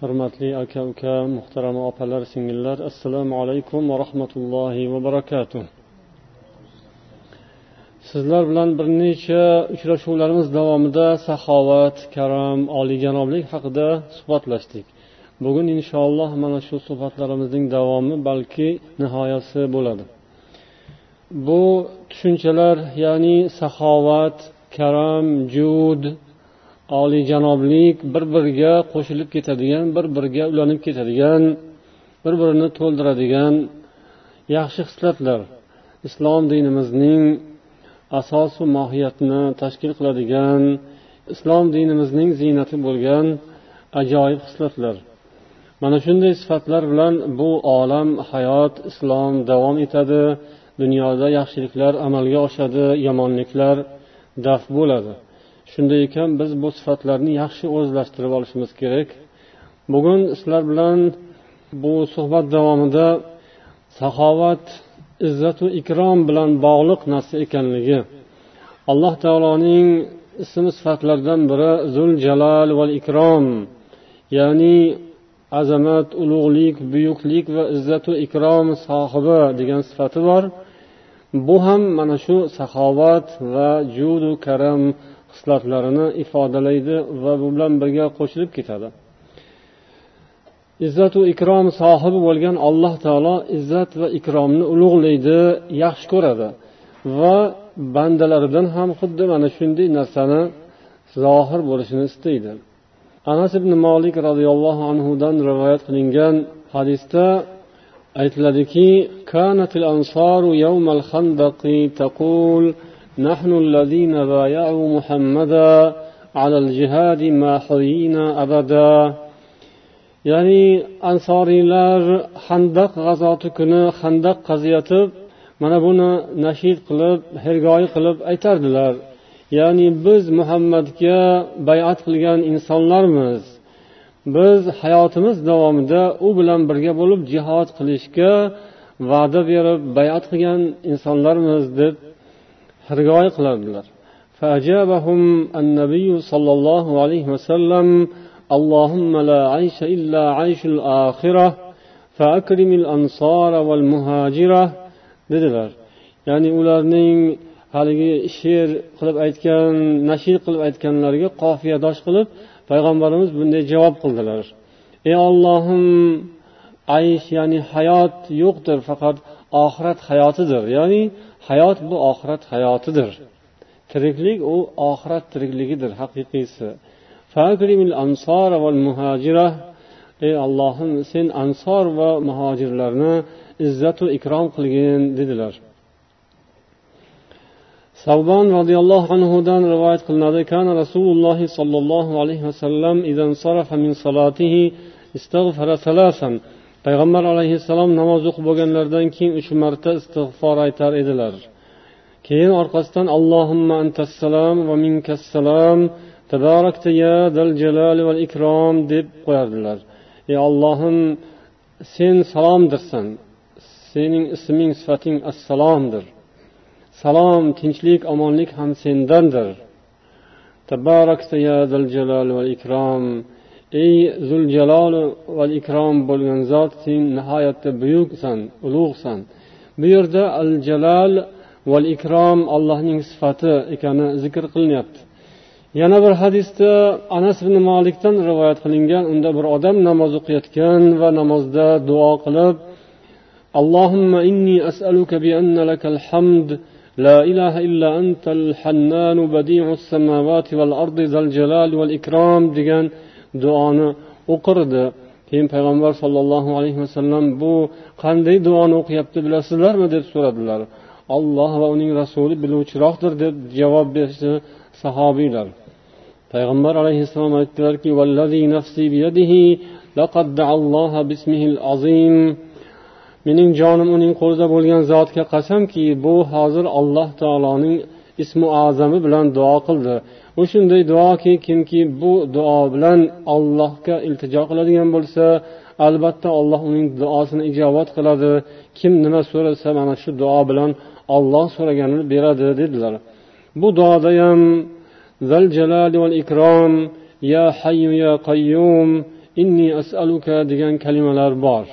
hurmatli aka uka muhtarama opalar singillar assalomu alaykum va rahmatullohi va barakatuh. Sizlar bilan bir necha uchrashuvlarimiz davomida saxovat karam oliyjanoblik haqida suhbatlashdik. Bugun inshaalloh mana shu suhbatlarimizning davomi balki nihoyasi bo'ladi. Bu tushunchalar ya'ni saxovat karam jud oliyjanoblik bir biriga qo'shilib ketadigan bir biriga ulanib ketadigan bir birini to'ldiradigan yaxshi xislatlar. Islom dinimizning asosi mohiyatini tashkil qiladigan islom dinimizning ziynati bo'lgan ajoyib xislatlar. Mana shunday sifatlar bilan bu olam hayot islom davom etadi dunyoda yaxshiliklar amalga oshadi yomonliklar daf bo'ladi. Shunday ekan biz bu sifatlarni yaxshi o'zlashtirib olishimiz kerak. Bugun sizlar bilan bu suhbat davomida saxovat izzatu ikrom bilan bog'liq narsa ekanligi alloh taoloning ism sifatlaridan biri zul jalal va ikrom ya'ni azamat ulug'lik buyuklik va izzatu ikrom sohibi degan sifati bor. Bu ham mana shu saxovat va judu karam xislatlarini ifodalaydi va bu bilan birga qo'shilib ketadi. Izzatu ikrom sohibi bo'lgan alloh taolo izzat va ikromni ulug'laydi yaxshi ko'radi va bandalaridan ham xuddi mana shunday narsani zohir bo'lishini istaydi. Anas ibn molik roziyallohu anhudan rivoyat qilingan hadisda aytiladiki kanatil ansoru yawmal khandaqi taqul نحن الذين بايعوا محمدا على الجهاد ما حيينا أبدا ya'ni ansoriylar handaq g'azoti kuni handaq qaziyotib mana buni nashid qilib hergoyi qilib aytardilar ya'ni biz muhammadga bayat qilgan insonlarmiz biz hayotimiz davomida u bilan birga bo'lib jihod qilishga va'da berib bayat qilgan insonlarmiz deb hirgoyi qiladilar فأجابهم النبي صلى الله عليه وسلم اللهم لا عيش إلا عيش الآخرة فأكرم الأنصار والمهاجرة dedilar ya'ni ularning haligi she'r qilib aytgan nashir qilib aytganlariga qofiyadosh qilib payg'ambarimiz bunday javob qildilar ey ollohim aysh ya'ni hayot yo'qdir faqat oxirat hayotidir ya'ni hayot bu oxirat hayotidir. Tiriklik u oxirat tirikligidir haqiqiysi. Ey allohim sen ansor va muhojirlarni izzatu ikrom qilgin dedilar. Savbon roziyallohu anhudan rivoyat qilinadi. Kana rasululloh sollallohu alayhi vasallam payg'ambar alayhissalom namoz o'qib bo'lganlaridan keyin uch marta istig'for aytar edilar. Keyin orqasidan allohimma antassalom va minkassalom tabarakta ya dal jalali val ikrom deb qo'yardilar. Ey ollohim sen salomdirsan. Sening isming sifating assalomdir. Salom tinchlik omonlik ham sendandir. Tabarakta ya dal jalali val ikrom. ey zuljalol va ikrom bo'lgan zot sen nihoyatda buyuksan ulug'san bu yerda al jalal val ikrom allohning sifati ekani zikr qilinyapti yana bir hadisda anas ibn molikdan rivoyat qilingan unda bir odam namoz o'qiyotgan va namozda duo qilib allohimma inni as'aluka bi anna lakal hamd لا إله إلا أنت الحنان بديع السماوات والأرض ذا الجلال والإكرام degan duoni o'qirdi. Keyin payg'ambar sollallohu alayhi vasallam bu qanday duoni o'qiyapti bilasizlarmi deb so'radilar. Olloh va uning rasuli biluvchiroqdir deb javob berishdi sahobiylar. Payg'ambar alayhissalom aytdilarki mening jonim uning qo'lida bo'lgan zotga qasamki bu hozir alloh taoloning ismi azami bilan duo qildi. U shunday duoki kimki bu duo bilan allohga iltijo qiladigan bo'lsa albatta alloh uning duosini ijobat qiladi. Kim nima so'rasa mana shu duo bilan olloh so'raganini beradi dedilar. Bu duoda ham zal jalali val ikrom ya hayyu ya qayyum inni as'aluka degan kalimalar bor.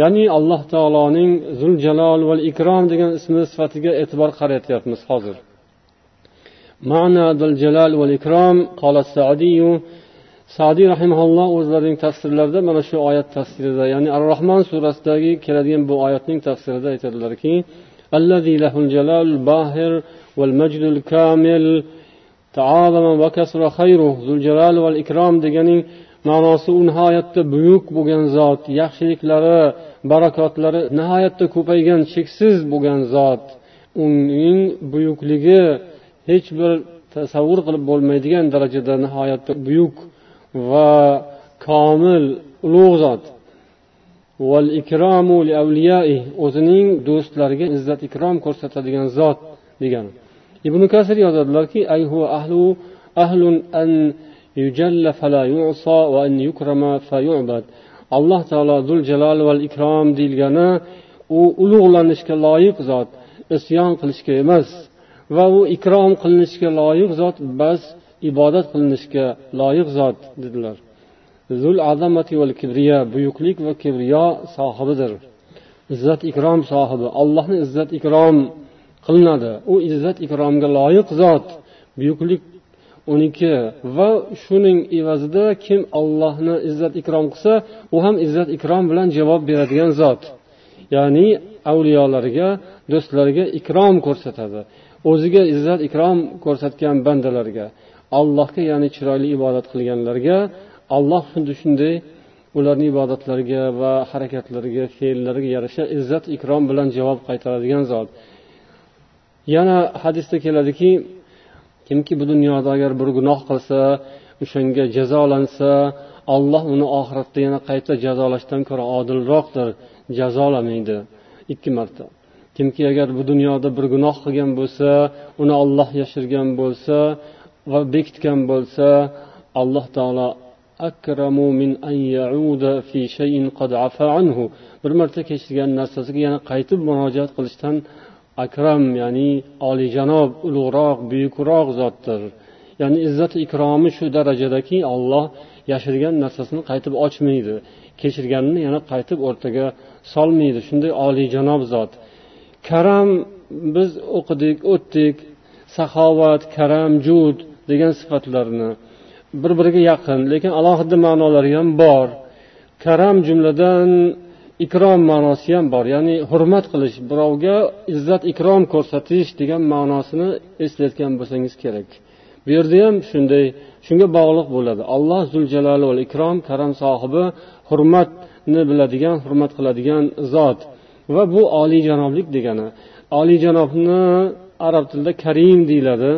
Ya'ni alloh taoloning zul jalol val ikrom degan ismi sifatiga e'tibor qaratyapmiz hozir. ma'na zul jalal val ikrom qola sadiyu sadiy rahimaulloh o'zlarining tafsirlarida mana shu oyat tafsirida ya'ni ar rohmon surasidagi keladigan bu oyatning tafsirida aytadilarki الذي له الجلال الباهر والمجد الكامل تعاظم وكسر خيره ذو الجلال والإكرام deganing ma'nosi u nihoyatda buyuk bo'lgan zot yaxshiliklari barakotlari nihoyatda ko'paygan cheksiz bo'lgan zot uning buyukligi hech bir tasavvur qilib bo'lmaydigan darajada nihoyatda buyuk va komil ulug' zot. O'zining do'stlariga izzat ikrom ko'rsatadigan zot degan. Ibn kasir yozadilarki alloh taolo zul jalol val ikrom deyilgani u ulug'lanishga loyiq zot isyon qilishga emas. Va u ikrom qilinishga loyiq zot bas ibodat qilinishga loyiq zot dedilar. Zul azamati val kibriya buyuklik va kibriyo sohibidir. Izzat ikrom sohibi allohni izzat ikrom qilinadi. U izzat ikromga loyiq zot buyuklik uniki. Va shuning evazida kim ollohni izzat ikrom qilsa u ham izzat ikrom bilan javob beradigan zot. Ya'ni avliyolarga do'stlariga ikrom ko'rsatadi. O'ziga izzat ikrom ko'rsatgan bandalarga allohga ya'ni chiroyli ibodat qilganlarga alloh xuddi shunday ularni ibodatlariga va harakatlariga fe'llariga yarasha izzat ikrom bilan javob qaytaradigan zot. Yana hadisda keladiki kimki bu dunyoda agar bir gunoh qilsa o'shanga jazolansa alloh uni oxiratda yana qayta jazolashdan ko'ra odilroqdir jazolamaydi ikki marta. Kimki agar bu dunyoda bir gunoh qilgan bo'lsa uni olloh yashirgan bo'lsa va bekitgan bo'lsa alloh taolo akramu min an ya'uda fi shay'in qad afa'anhu. bir marta kechirgan narsasiga yana qaytib murojaat qilishdan akram ya'ni olijanob ulug'roq buyukroq zotdir. Ya'ni izzat ikromi shu darajadaki olloh yashirgan narsasini qaytib ochmaydi. Kechirganini yana qaytib o'rtaga solmaydi. Shunday olijanob zot. Karam biz o'qidik o'tdik. Saxovat karam jud degan sifatlarni bir biriga yaqin lekin alohida ma'nolari ham bor. Karam jumladan ikrom ma'nosi ham bor. Ya'ni hurmat qilish birovga izzat ikrom ko'rsatish degan ma'nosini eslatgan bo'lsangiz kerak. Bu yerda ham shunday shunga bog'liq bo'ladi. Alloh zuljaloli val ikrom karam sohibi hurmatni biladigan hurmat qiladigan zot. Va bu oliyjanoblik degani. Oliyjanobni arab tilida karim deyiladi.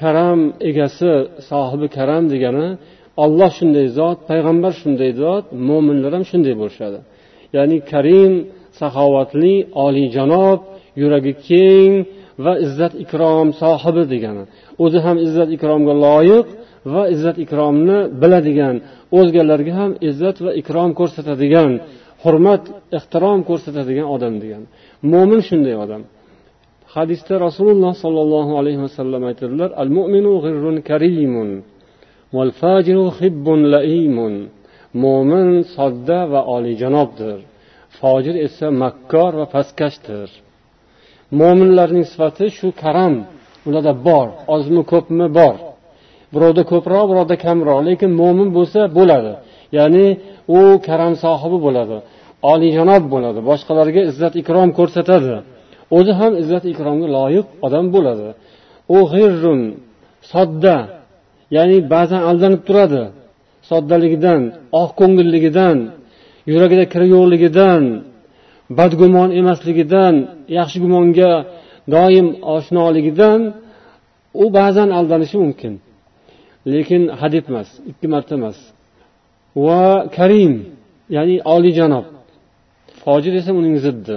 Karam egasi sohibi karam degani olloh shunday zot payg'ambar shunday zot mo'minlar ham shunday bo'lishadi. Ya'ni karim saxovatli oliyjanob yuragi keng va izzat ikrom sohibi degani. O'zi ham izzat ikromga loyiq va izzat ikromni biladigan o'zgalarga ham izzat va ikrom ko'rsatadigan hurmat ehtirom ko'rsatadigan odam degan. Mo'min shunday odam. Hadisda rasululloh sollallohu alayhi vasallam aytadilar al mu'minu g'irrun karimun val fajiru hibbun laimun. Mo'min sodda va oliyjanobdir fojir esa makkor va pastkashdir. Mo'minlarning sifati shu karam ularda bor ozmi ko'pmi bor. Birovda ko'proq birovda kamroq lekin mo'min bo'lsa bo'ladi. Ya'ni u karam sohibi bo'ladi. Oliyjanob bo'ladi boshqalarga izzat ikrom ko'rsatadi. O'zi ham izzat ikromga loyiq odam bo'ladi. U g'irrun sodda ya'ni ba'zan aldanib turadi. Soddaligidan oq ko'ngilligidan yuragida kiri yo'qligidan badgumon emasligidan yaxshi gumonga doim oshnoligidan u ba'zan aldanishi mumkin. Lekin hadeb emas ikki marta emas. Va karim ya'ni oliyjanob fojir esa uning ziddi.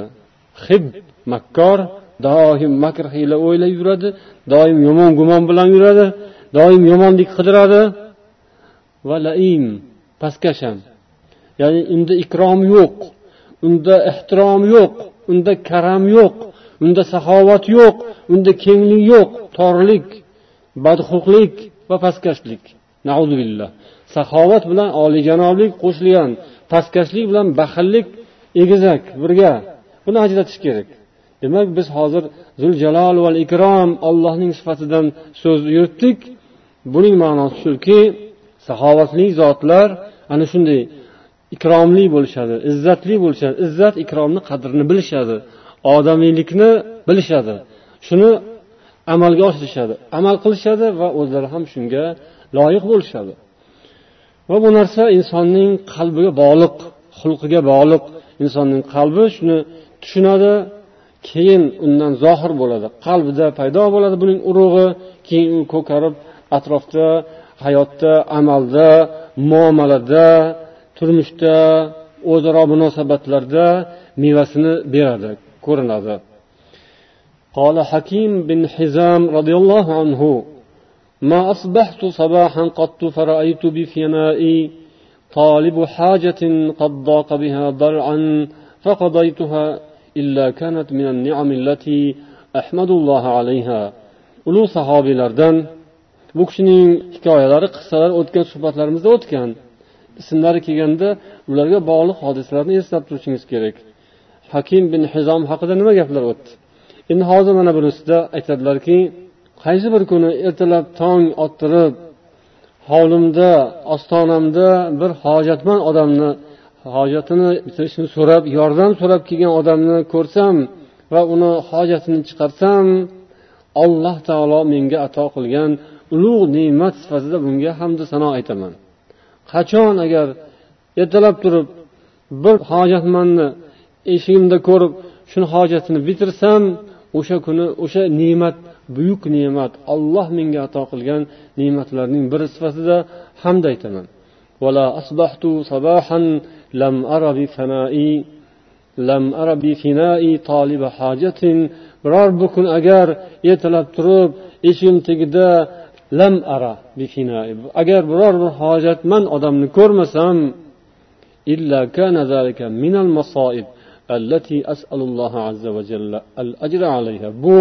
Hib makkor doim makr hiyla o'ylab yuradi doim yomon gumon bilan yuradi doim yomonlik qidiradi. Va laim pastkash ham ya'ni unda ikrom yo'q unda ehtirom yo'q unda karam yo'q unda saxovat yo'q unda kenglik yo'q torlik badxulqlik va pastkashlik. Billah saxovat bilan oliyjanoblik qo'shilgan pastkashlik bilan baxillik egizak birga. Buni ajratish kerak. Demak biz hozir zuljalol va ikrom allohning sifatidan so'z yuritdik. Buning ma'nosi shuki saxovatli zotlar ana shunday ikromli bo'lishadi izzatli bo'lishadi. Izzat ikromni qadrini bilishadi odamiylikni bilishadi. Shuni amalga oshirishadi amal qilishadi va o'zlari ham shunga loyiq bo'lishadi. Va bu narsa insonning qalbiga bog'liq. xulqiga bog'liq insonning qalbi shuni tushunadi keyin undan zohir bo'ladi qalbida paydo bo'ladi buning urug'i keyin u ko'karib atrofda hayotda amalda muomalada turmushda o'zaro munosabatlarda mevasini beradi ko'rinadi قال حكيم بن حزام رضي الله عنه ما أصبحت صباحا قط فرأيت بفنائي طالب حاجة قد ضاق بها ضرعا فقضيتها إلا كانت من النعم التي أحمد الله عليها ulug' sahobiylardan bu kishining hikoyalari qissalari o'tgan suhbatlarimizda o'tgan ismlari kelganda ularga bog'liq hodisalarni eslab turishingiz kerak hakim bin hizom haqida nima gaplar o'tdi endi hozir mana bunisida aytadilarki qaysi bir kuni ertalab tong ottirib hovlimda ostonamda bir hojatmand odamni hojatini bitirishini so'rab yordam so'rab kelgan odamni ko'rsam va uni hojatini chiqarsam alloh taolo menga ato qilgan ulug' ne'mat sifatida bunga hamdu sano aytaman. Qachon agar ertalab turib bir hojatmandni eshigimda ko'rib shuni hojatini bitirsam o'sha kuni o'sha ne'mat buyuk ne'mat olloh menga ato qilgan ne'matlarning biri sifatida hamd aytaman لم أر بفنائي لم أر بفنائي طالب حاجة biror bir kun agar ertalab turib eshigim tagida lam ara bifinai agar biror bir hojatmand odamni ko'rmasam إلا كان ذلك من المصائب التي أسأل الله عز وجل الأجر عليها bu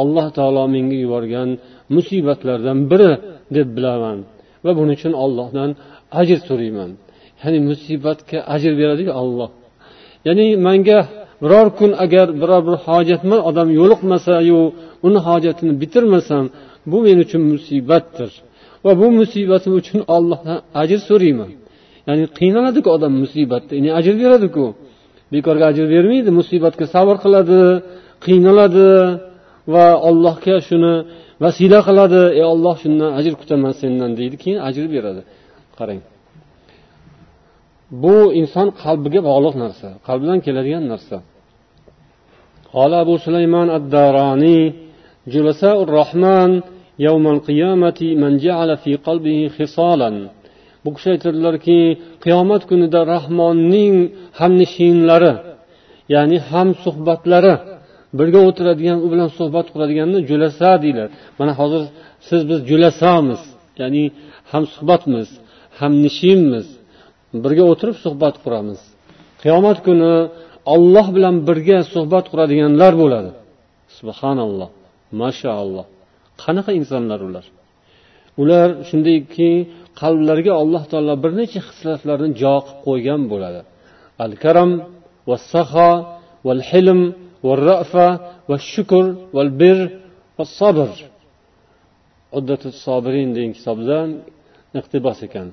alloh taolo menga yuborgan musibatlardan biri deb bilaman. Va buning uchun ollohdan ajr so'rayman. Ya'ni musibatga ajr beradiku olloh ya'ni manga biror kun agar biror bir hojatmand odam yo'liqmasayu uni hojatini bitirmasam bu men uchun musibatdir. Va bu musibatim uchun ollohdan ajr so'rayman. Ya'ni qiynaladiku odam musibatda ya'ni ajr beradiku. Bekorga ajr bermaydi musibatga sabr qiladi qiynaladi. va allohga shuni vasila qiladi ey olloh shundan ajr kutaman sendan deydi keyin ajr beradi qarang bu inson qalbiga bog'liq narsa qalbdan keladigan narsa قال أبو سليمان الداراني جلساء الرحمن يوم القيامة من جعل في قلبه خصالا bu kishi aytadilarki qiyomat kunida rahmonning hamnishinlari ya'ni ham suhbatlari birga o'tiradigan u bilan suhbat quradiganni julasa deyiladi. Mana hozir siz biz jo'lasamiz ya'ni hamsuhbatmiz hamnishinmiz birga o'tirib suhbat quramiz. Qiyomat kuni olloh bilan birga suhbat quradiganlar bo'ladi. Subhanalloh mashaalloh qanaqa insonlar ular? Ular shundayki qalblariga alloh taolo bir necha xislatlarni jo qilib qo'ygan bo'ladi. Al karam va saho val hilm والرأفة والشكر والبر والصبر. عدة الصابرين دين sabr uddatu sobirin kitobdan iqtibos ekan.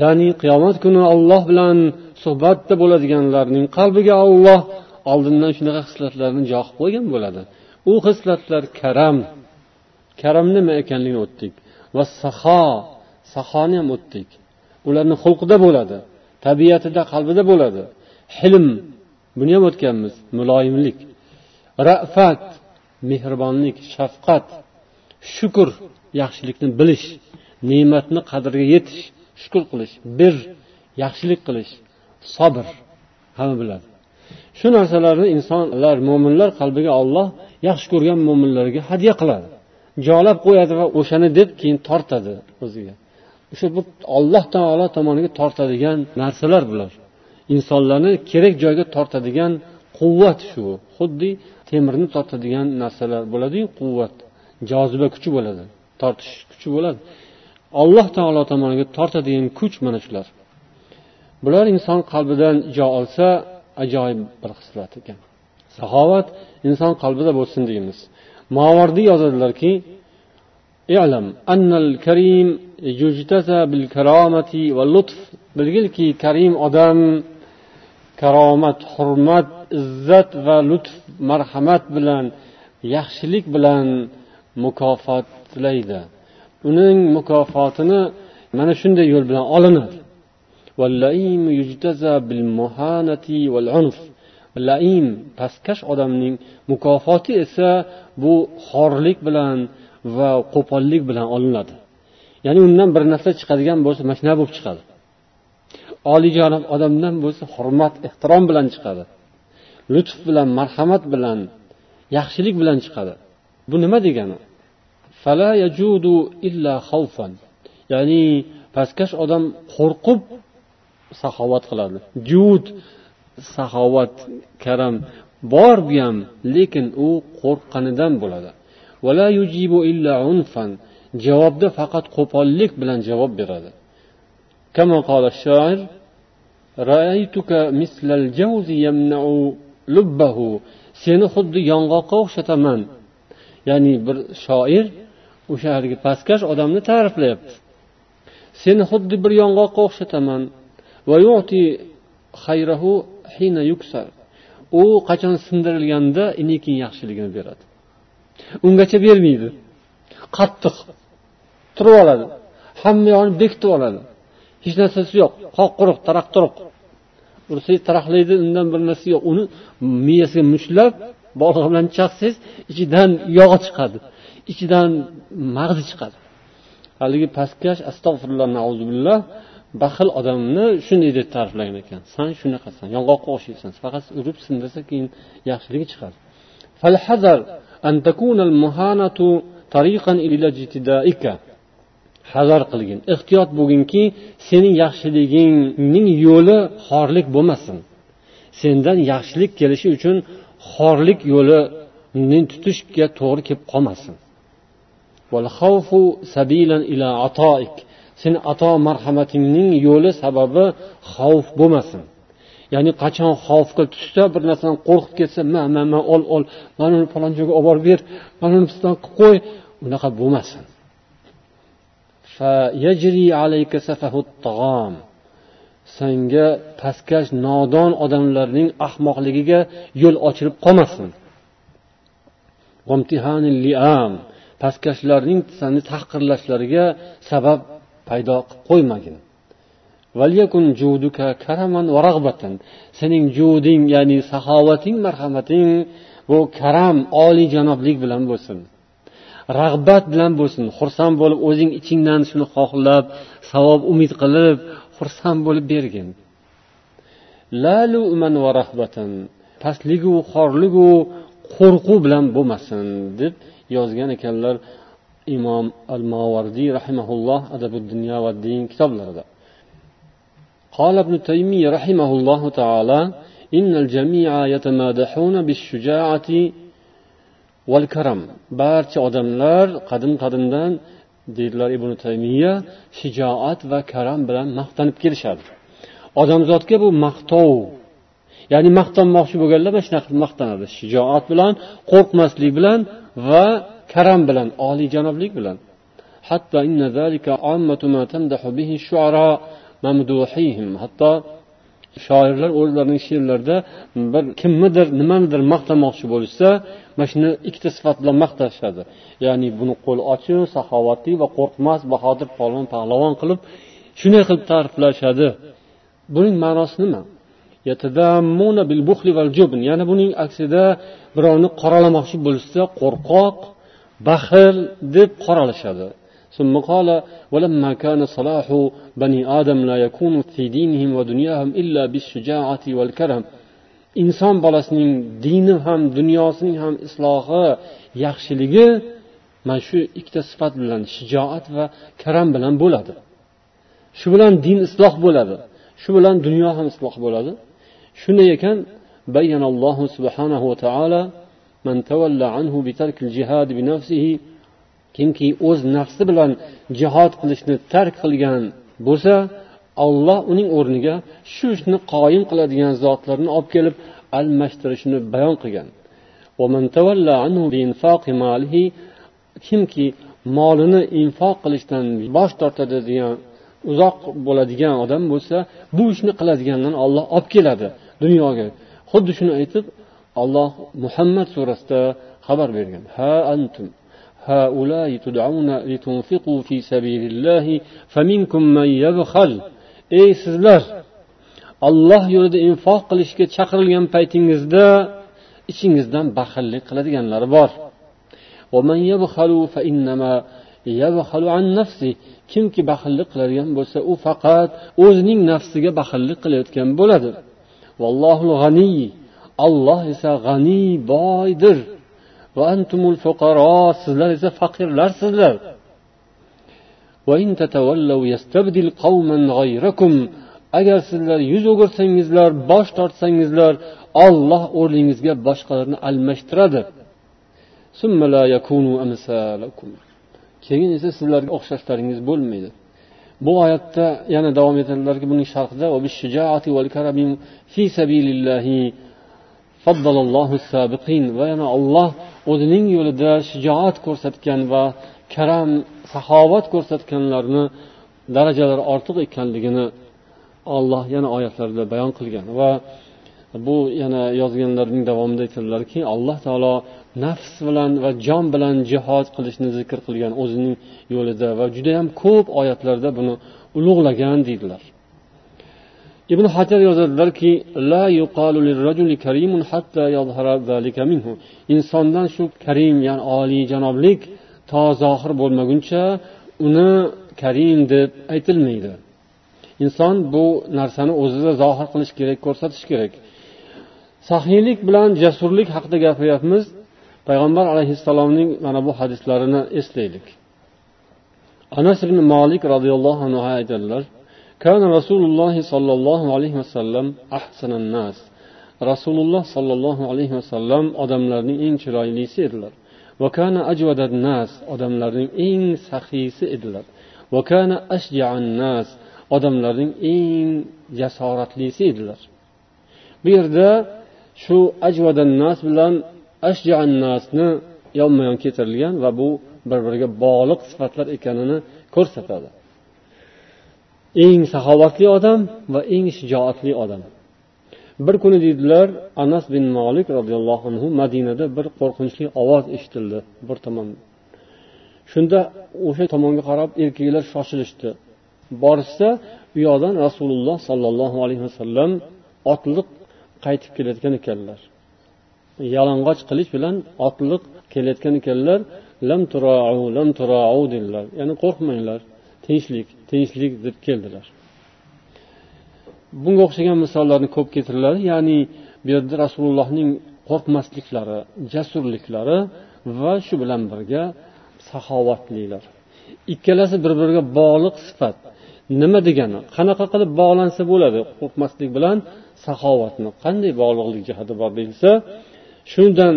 Ya'ni qiyomat kuni olloh bilan suhbatda bo'ladiganlarning qalbiga olloh oldindan shunaqa hislatlarni joqib qo'ygan bo'ladi. U hislatlar karam. Karam nima ekanligini o'tdik. Va saho. Sahoni ham o'tdik. Ularni xulqida bo'ladi. Tabiatida qalbida bo'ladi. Hilm. Buni ham o'tganmiz muloyimlik rafat mehribonlik shafqat shukur yaxshilikni bilish ne'matni qadriga yetish shukur qilish bir yaxshilik qilish sabr. Hamma biladi. Shu narsalarni insonlar mo'minlar qalbiga olloh yaxshi ko'rgan mo'minlarga hadya qiladi. Jolab qo'yadi va o'shani deb keyin tortadi o'ziga. O'sha bu olloh taolo tomoniga tortadigan narsalar bular. insonlarni kerak joyga tortadigan quvvat shu xuddi temirni tortadigan narsalar bo'ladiyu quvvat joziba kuchi bo'ladi tortish kuchi bo'ladi alloh taolo tomoniga tortadigan kuch mana shular bular inson qalbidan jo olsa ajoyib bir xislat ekan saxovat inson qalbida bo'lsin deymiz movardiy yozadilarki اعلم أن الكريم يجتزى بالكرامة واللطف bilgilki karim odam karomat hurmat izzat va lutf marhamat bilan yaxshilik bilan mukofotlaydi uning mukofotini mana shunday yo'l bilan olinadi. Laim pastkash odamning mukofoti esa bu xorlik bilan va qo'pollik bilan olinadi. Ya'ni undan bir narsa chiqadigan bo'lsa mana shunaqa bo'lib chiqadi. Oliyjanob odamdan bo'lsa hurmat ehtirom bilan chiqadi. Lutf bilan marhamat bilan yaxshilik bilan chiqadi. Bu nima degani? Ya'ni pastkash odam qo'rqib saxovat qiladi. Jud saxovat karam bor bu ham lekin u qo'rqqanidan bo'ladi. Javobda faqat qo'pollik bilan javob beradi. كما قال الشاعر رأيتك مثل الجوز يمنع لبه seni xuddi yong'oqqa o'xshataman ya'ni bir shoir o'sha haligi pastkash odamni ta'riflayapti seni xuddi bir yong'oqqa o'xshataman u qachon sindirilganda keyin yaxshiligini beradi ungacha bermaydi qattiq turib oladi hamma yog'ini bekitib oladi hech narsasi yo'q. Qoq quruq taraq turuq. Ursangiz taraqlaydi undan bir narsa yo'q. Uni miyasiga mushlab bolg'a bilan chaqsangiz ichidan yog'i chiqadi. Ichidan mag'zi chiqadi. Haligi pastkash astag'firulloh billah baxil odamni shunday deb ta'riflagan ekan. San shunaqasan yong'oqqa o'xshaysan faqat urib sindirsa keyin yaxshiligi chiqadi. Hazar qilgin. Ehtiyot bo'lginki sening yaxshiligingning yo'li xorlik bo'lmasin. Sendan yaxshilik kelishi uchun xorlik yo'lini tutishga to'g'ri kelib qolmasin. Seni ato marhamatingning yo'li sababi xavf bo'lmasin. Ya'ni qachon xavfga tushsa bir narsadan qo'rqib ketsa ma ma ma ol ol. Mana uni falon joyga olib borib ber. Mana uni qilib qo'y. Unaqa bo'lmasin. Senga pastkash nodon odamlarning ahmoqligiga yo'l ochilib qolmasin. Pastkashlarning seni tahqirlashlariga sabab paydo qilib qo'ymagin. Sening juding ya'ni saxovating marhamating bu karam oliyjanoblik bilan bo'lsin. rag'bat bilan bo'lsin xursand bo'lib o'zing ichingdan shuni xohlab savob umid qilib xursand bo'lib bergin pastligu xorligu qo'rquv bilan bo'lmasin deb yozgan ekanlar imom al mavardiy rahimaulloh adabu dunyo va din kitoblarida قال ابن تيمية رحمه الله تعالى إن الجميع يتمادحون بالشجاعة val karam. Barcha odamlar qadim qadimdan deydilar ibn taymiya shijoat va karam bilan maqtanib kelishadi. Odamzodga bu maqtov ya'ni maqtanmoqchi bo'lganlar mana shunaqa maqtanadi. Shijoat bilan qo'rqmaslik bilan va karam bilan oliyjanoblik bilan. Hatto hatto shoirlar o'zlarining she'rlarida bir kimnidir nimanidir maqtamoqchi bo'lishsa mana shuni ikkita sifat bilan maqtashadi ya'ni buni qo'li ochiq saxovatli va qo'rqmas bahodir polvon pahlavon qilib shunday qilib ta'riflashadi buning ma'nosi nima yana buning aksida birovni qoralamoqchi bo'lishsa qo'rqoq baxil deb qoralashadi ثم قال ولما كان صلاح بني آدم لا يكون في دينهم ودنياهم إلا بالشجاعة والكرم inson bolasining dini ham dunyosining ham islohi yaxshiligi mana shu ikkita sifat bilan shijoat va karam bilan bo'ladi. Shu bilan din isloh bo'ladi. Shu bilan dunyo ham isloh bo'ladi. Shunday ekan bayyanallohu subhanahu va taolo man tavalla anhu bitarkil jihad bi nafsihi kimki o'z nafsi bilan jihod qilishni tark qilgan bo'lsa olloh uning o'rniga shu ishni qoyim qiladigan zotlarni olib kelib almashtirishini bayon qilgan kimki molini infoq qilishdan bosh tortadi degan uzoq bo'ladigan odam bo'lsa bu ishni qiladigandan olloh olib keladi dunyoga xuddi shuni aytib olloh muhammad surasida xabar bergan ha antum هؤلاء تدعون لتنفقوا في سبيل الله فمنكم من يبخل ey sizlar olloh yo'lida infoq qilishga chaqirilgan paytingizda ichingizdan baxillik qiladiganlar bor. Kimki baxillik qiladigan bo'lsa u faqat o'zining nafsiga baxillik qilayotgan bo'ladi. Vallohu g'aniy olloh esa g'aniy boydir. Va antumul fuqaro. Sizlar esa faqirlarsizlar. Agar sizlar yuz o'girsangizlar bosh tortsangizlar olloh o'rningizga boshqalarni almashtiradi. keyin esa sizlarga o'xshashlaringiz bo'lmaydi. Bu oyatda yana davom etadilarki buning sharhida va yana olloh o'zining yo'lida shijoat ko'rsatgan va karam saxovat ko'rsatganlarni darajalari ortiq ekanligini olloh yana oyatlarida bayon qilgan va bu yana yozganlarning davomida aytadilarki alloh taolo nafs bilan va jon bilan jihod qilishni zikr qilgan o'zining yo'lida va judayam ko'p oyatlarda buni ulug'lagan deydilar. Ibn hajar yozadilarki la insondan shu karim ya'ni oliyjanoblik to zohir bo'lmaguncha uni karim deb aytilmaydi inson bu narsani o'zida zohir qilish kerak ko'rsatish kerak saxiylik bilan jasurlik haqida gapiryapmiz payg'ambar alayhissalomning mana bu hadislarini eslaylik anas ibn molik roziyallohu anhu aytadilar كان رسول الله صلى الله عليه وسلم أحسن الناس rasululloh sollallohu alayhi vasallam odamlarning eng chiroylisi edilar Vakana ajvadan nas odamlarning eng saxiysi edilar vakana ashjaan nas odamlarning eng jasoratlisi edilar bu yerda shu ajvadan nas bilan ashjaan nasni yonma yon keltirilgan va bu bir biriga bog'liq sifatlar ekanini ko'rsatadi eng saxovatli odam va eng shijoatli odam bir kuni deydilar anas bin molik roziyallohu anhu madinada bir qo'rqinchli ovoz eshitildi bir tomon. Shunda o'sha tomonga qarab erkaklar shoshilishdi. Borishsa u yoqdan rasululloh sollallohu alayhi vasallam otliq qaytib kelayotgan ekanlar. Yalang'och qilich bilan otliq kelayotgan ekanlar lam turau lam turau dedilar. Ya'ni qo'rqmanglar tinchlik tinchlik deb keldilar. Bunga o'xshagan misollarni ko'p keltiriladi. Ya'ni bu yerda rasulullohning qo'rqmasliklari jasurliklari va shu bilan birga saxovatlilar. Ikkalasi bir biriga bog'liq sifat. Nima degani? Qanaqa qilib bog'lansa bo'ladi? Qo'rqmaslik bilan saxovatni qanday bog'liqlik jihati bor deyilsa shundan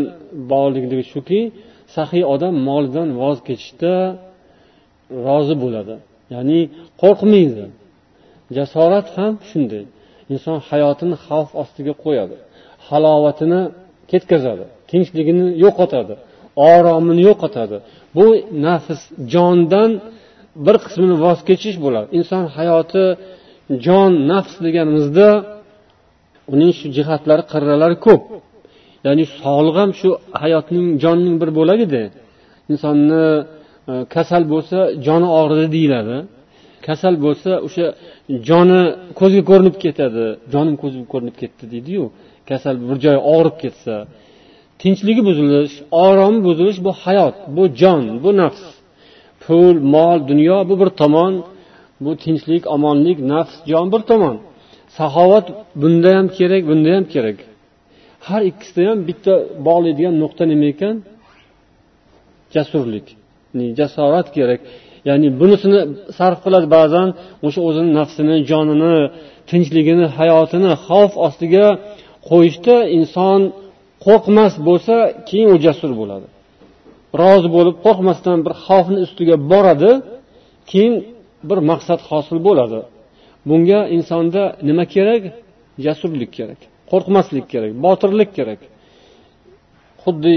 bog'liqligi shuki saxiy odam molidan voz kechishda rozi bo'ladi. Ya'ni qo'rqmaydi. Jasorat ham shunday. Inson hayotini xavf ostiga qo'yadi halovatini ketkazadi tinchligini yo'qotadi oromini yo'qotadi. Bu nafs jondan bir qismini voz kechish bo'ladi. Inson hayoti jon nafs deganimizda uning shu jihatlari qirralari ko'p. Ya'ni sog'liq ham shu hayotning jonning bir bo'lagida. Insonni e, kasal bo'lsa joni og'ridi deyiladi. Kasal bo'lsa o'sha joni ko'zga ko'rinib ketadi. Jonim ko'zga ko'rinib ketdi deydiyu kasal bir joyi og'rib ketsa tinchligi buzilish oromi buzilish bu hayot bu jon bu nafs. Pul mol dunyo bu bir tomon bu tinchlik omonlik nafs jon bir tomon. Saxovat bunda ham kerak bunda ham kerak. Har ikkisida ham bitta bog'laydigan nuqta nima ekan? Jasurlik. Jasorat kerak. Ya'ni bunisini sarf qiladi ba'zan o'sha o'zini nafsini jonini tinchligini hayotini xavf ostiga qo'yishda inson qo'rqmas bo'lsa keyin u jasur bo'ladi. Rozi bo'lib qo'rqmasdan bir xavfni ustiga boradi keyin bir maqsad hosil bo'ladi. Bunga insonda nima kerak? Jasurlik kerak qo'rqmaslik kerak botirlik kerak. Xuddi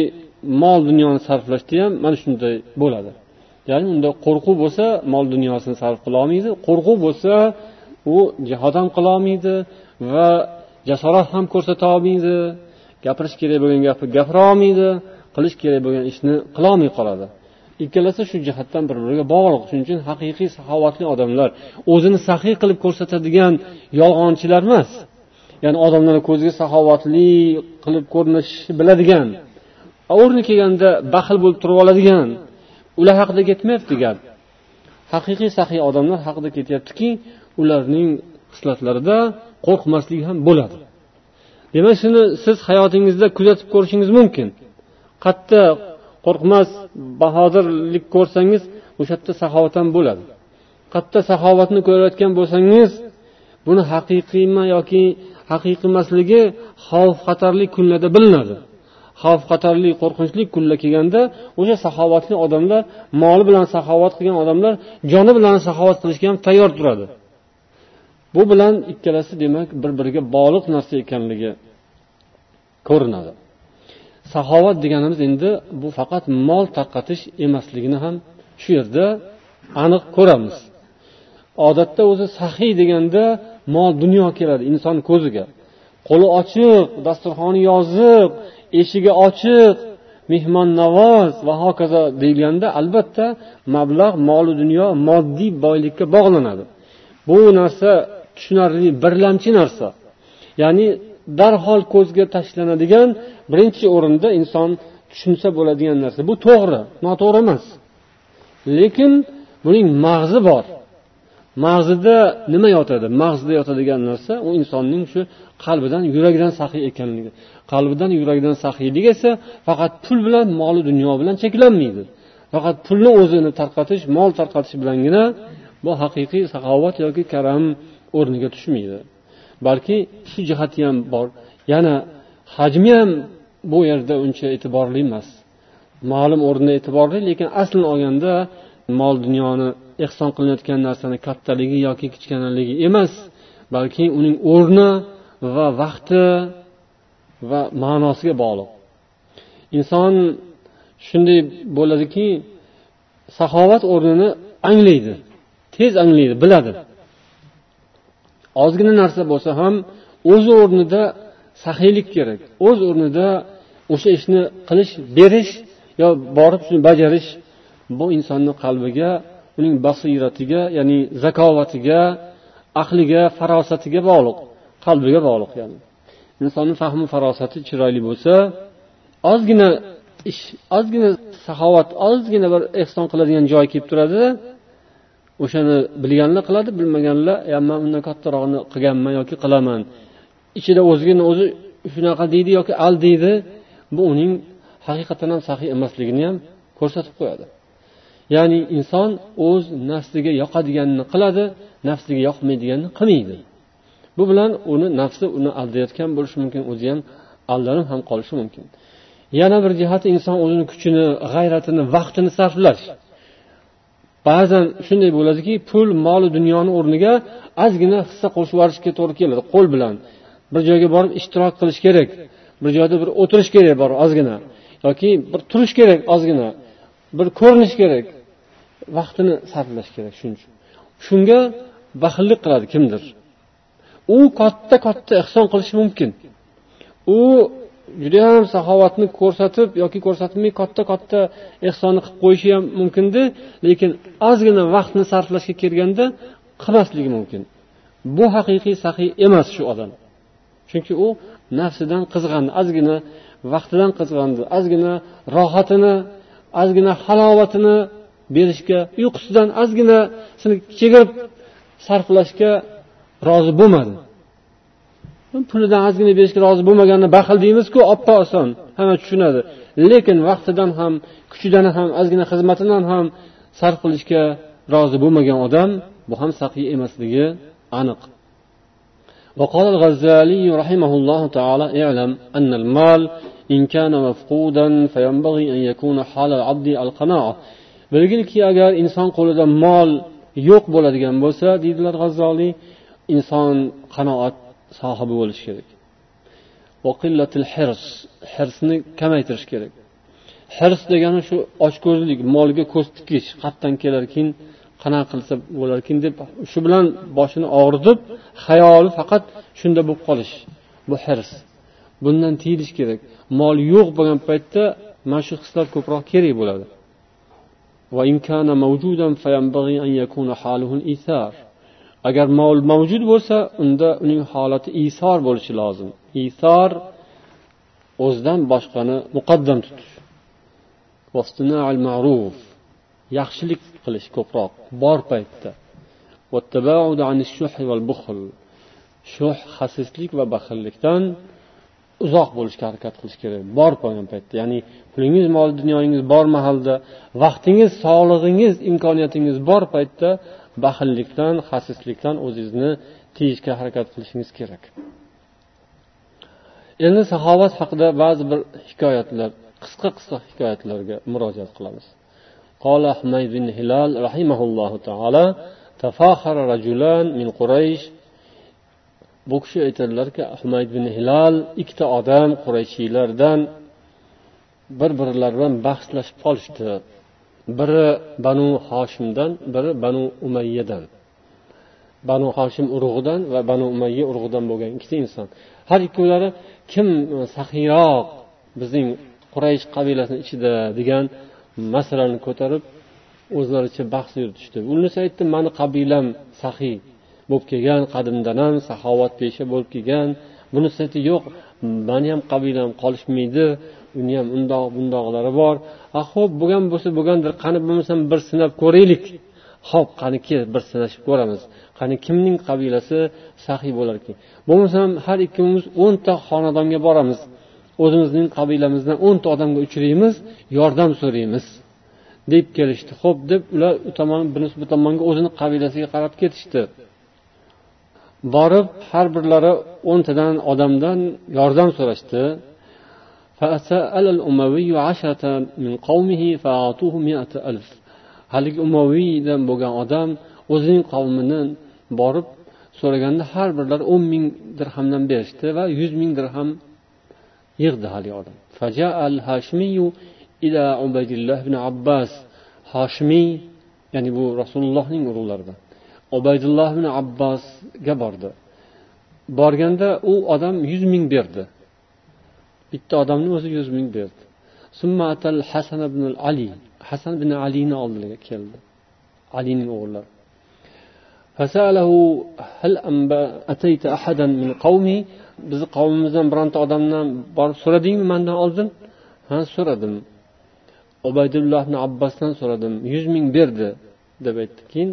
mol dunyoni sarflashda ham mana shunday bo'ladi. Ya'ni unda qo'rquv bo'lsa mol dunyosini sarf qilolmaydi qo'rquv bo'lsa u jihod ham qilolmaydi va jasorat ham ko'rsata olmaydi. Gapirish kerak bo'lgan gapni gapira olmaydi qilish kerak bo'lgan ishni qilolmay qoladi. Ikkalasi shu jihatdan bir biriga bog'liq. Shuning uchun haqiqiy saxovatli odamlar o'zini saxiy qilib ko'rsatadigan yolg'onchilar emas. Ya'ni odamlarni ko'ziga saxovatli qilib ko'rinishni biladigan o'rni kelganda baxil bo'lib turib oladigan ular haqida ketmayapti gap. Haqiqiy saxiy odamlar haqida ketyaptiki ularning xislatlarida qo'rqmaslik ham bo'ladi. Demak shuni siz hayotingizda kuzatib ko'rishingiz mumkin. Qayerda qo'rqmas bahodirlik ko'rsangiz o'sha yerda saxovat ham bo'ladi. Qayerda saxovatni ko'rayotgan bo'lsangiz buni haqiqiymi yoki haqiqiy emasligi xavf xatarli kunlarda bilinadi. Xavf xatarli qo'rqinchli kunlar kelganda o'sha saxovatli odamlar moli bilan saxovat qilgan odamlar joni bilan saxovat qilishga ham tayyor turadi. Bu bilan ikkalasi demak bir biriga bog'liq narsa ekanligi ko'rinadi. Saxovat deganimiz endi bu faqat mol tarqatish emasligini ham shu yerda aniq ko'ramiz. Odatda o'zi saxiy deganda mol dunyo keladi inson ko'ziga. Qo'li ochiq dasturxoni yoziq eshigi ochiq mehmonnavoz va hokazo deyilganda albatta mablag' moli dunyo moddiy boylikka bog'lanadi. Bu narsa tushunarli birlamchi narsa. Ya'ni darhol ko'zga tashlanadigan birinchi o'rinda inson tushunsa bo'ladigan narsa. Bu to'g'ri noto'g'ri emas. Lekin buning mag'zi bor. Mag'zida nima yotadi? Mag'zida yotadigan narsa u insonning shu qalbidan yuragidan saxiy ekanligi. Qalbidan yuragidan saxiylik esa faqat pul bilan moli dunyo bilan cheklanmaydi. Faqat pulni o'zini tarqatish mol tarqatish bilangina bu haqiqiy saxovat yoki karam o'rniga tushmaydi. Balki shu jihati ham bor. Yana hajmi ham bu yerda uncha e'tiborli emas. Ma'lum o'rinda e'tiborli lekin aslini olganda mol dunyoni ehson qilinayotgan narsani kattaligi yoki kichkinaligi emas balki uning o'rni va vaqti va ma'nosiga bog'liq. Inson shunday bo'ladiki saxovat o'rnini anglaydi tez anglaydi biladi. Ozgina narsa bo'lsa ham o'z o'rnida saxiylik kerak o'z o'rnida o'sha ishni qilish berish yo borib shuni bajarish bu insonni qalbiga uning basiratiga ya'ni zakovatiga aqliga farosatiga bog'liq qalbiga bog'liq ya'ni. Insonni fahmi farosati chiroyli bo'lsa ozgina ish ozgina saxovat ozgina bir ehson qiladigan joy kelib turadi o'shani bilganlar qiladi bilmaganlar man undan kattarog'ini qilganman yoki qilaman. Ichida o'zigini o'zi shunaqa deydi yoki al deydi bu uning haqiqatdan ham saxiy emasligini ham ko'rsatib qo'yadi. Ya'ni inson o'z nafsiga yoqadiganini qiladi nafsiga yoqmaydiganini qilmaydi. Bu bilan uni nafsi uni aldayotgan bo'lishi mumkin o'zi ham aldanib ham qolishi mumkin. Yana bir jihati inson o'zini kuchini g'ayratini vaqtini sarflash. Ba'zan shunday bo'ladiki pul moli dunyoni o'rniga ozgina hissa qo'shib yuborishga to'g'ri keladi qo'l bilan. Bir joyga borib ishtirok qilish kerak bir joyda bir o'tirish kerak bor ozgina. Yoki bir turish kerak ozgina bir ko'rinish kerak. Vaqtini sarflash kerak shuning uchun. Shunga baxillik qiladi kimdir. U katta katta ehson qilishi mumkin. U judayam saxovatni ko'rsatib yoki ko'rsatmay katta katta ehsonni qilib qo'yishi ham mumkindi lekin ozgina vaqtni sarflashga kelganda qilmasligi mumkin. Bu haqiqiy saxiy emas shu odam. Chunki u nafsidan qizg'andi ozgina vaqtidan qizg'andi ozgina rohatini ozgina halovatini berishga uyqusidan ozginasini chegirib sarflashga rozi bo'lmadi pulidan ozgina berishga rozi bo'lmaganni baxil deymizku oppa oson hamma tushunadi lekin vaqtidan ham kuchidan ham ozgina xizmatidan ham sarf qilishga rozi bo'lmagan odam bu ham saqiy emasligi aniq وقال الغزالي رحمه الله تعالى اعلم أن المال إن كان مفقودا فينبغي أن يكون حال العبد القناعة bilginki agar inson qo'lida mol yo'q bo'ladigan bo'lsa deydilar g'azzoliy inson qanoat sohibi bo'lishi kerak. Hirsni kamaytirish kerak. Hirs degani shu ochko'zlik molga ko'z tikish qayerdan kelarkin qanaqa qilsa bo'larkin deb shu bilan boshini og'ritib xayoli faqat shunda bo'lib qolish bu hirs. Bundan tiyilish kerak. Mol yo'q bo'lgan paytda mana shu hislar ko'proq kerak bo'ladi. Agar mol mavjud bo'lsa unda uning holati isor bo'lishi lozim isor o'zidan boshqani muqaddam tutish yaxshilik qilish ko'proq bor paytda shuh xasislik va baxillikdan uzoq bo'lishga harakat qilish kerak bor bo'lgan paytda ya'ni pulingiz mol dunyoyingiz bor mahalda vaqtingiz sog'lig'ingiz imkoniyatingiz bor paytda baxillikdan xasislikdan o'zingizni tiyishga harakat qilishingiz kerak endi saxovat haqida ba'zi bir hikoyatlar qisqa qisqa hikoyatlarga murojaat qilamiz قال حميد بن هلال رحمه الله تعالى تفاخر رجلان من قريش bu kishi aytadilarki humayd ibn hilol ikkita odam qurayshiylardan bir birlari bilan bahslashib qolishdi. Biri banu hoshimdan biri banu umayyadan. Banu hoshim urug'idan va banu umayya urug'idan bo'lgan ikkita inson. Har ikkovlari kim saxiyroq bizning quraysh qabilasini ichida degan masalani ko'tarib o'zlaricha bahs yuritishdi. Unisi aytdi mani qabilam saxiy bo'lib kelgan qadimdan ham saxovatpesha bo'lib kelgan. Bunisi yo'q. Mani ham qabilam qolishmaydi. Uni ham undoq bundoqlari bor. A ho'p bo'lgan bo'lsa bo'lgandir. Qani bo'lmasam bir sinab ko'raylik. Ho'p qani kel bir sinashib ko'ramiz. Qani kimning qabilasi saxiy bo'larkan bo'lmasam har ikkimiz o'nta xonadonga boramiz. O'zimizning qabilamizdan o'nta odamga uchraymiz yordam so'raymiz. Deb kelishdi. Ho'p deb ular u tomon bunisi bu tomonga o'zini qabilasiga qarab ketishdi. Borib har birlari o'ntadan odamdan yordam so'rashdi. haligi umaviydan bo'lgan odam o'zining qavmini borib so'raganda har birlari o'n ming dirhamdan berishdi va yuz ming dirham yig'di haligi odam. ila ibn abbas hoshimiy ya'ni bu rasulullohning urug'laridan. Ubaydulloh ibn abbosga bordi. Borganda u odam yuz ming berdi. Bitta odamni o'zi yuz ming berdi. Hasan ibn ali. Hasan ibn alini oldiga keldi. Alining o'g'illari bizni qavmimizdan bironta odamdan borib so'radingmi? Mandan oldin. Ha so'radim. Ubaydulloh ibn abbosdan so'radim. Yuz ming berdi deb aytdi. Keyin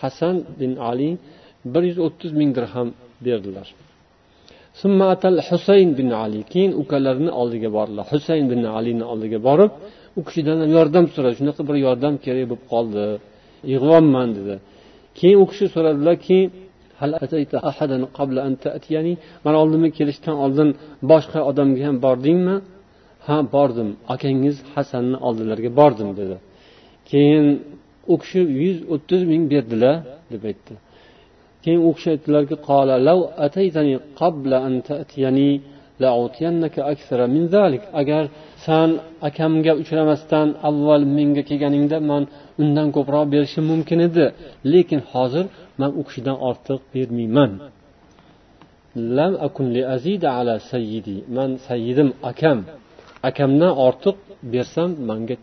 hasan bin ali bir yuz o'ttiz ming dirham berdilar. Husayn bin ali. Keyin ukalarini oldiga bordilar. Husayn bin alini oldiga borib u kishidan yordam so'radi. Shunaqa bir yordam kerak bo'lib qoldi. Yig'yapman dedi. Keyin u kishi so'radilarki mani oldimga kelishdan oldin boshqa odamga ham bordingmi? Ha bordim. Akangiz hasanni oldilariga bordim dedi. Keyin u kishi yuz o'ttiz ming berdilar deb aytdi. Keyin u kishi aytdilarki agar san akamga uchramasdan avval menga kelganingda man undan ko'proq berishim mumkin edi lekin hozir man u kishidan ortiq bermayman. Man sayyidim akam. Akamdan ortiq bersam manga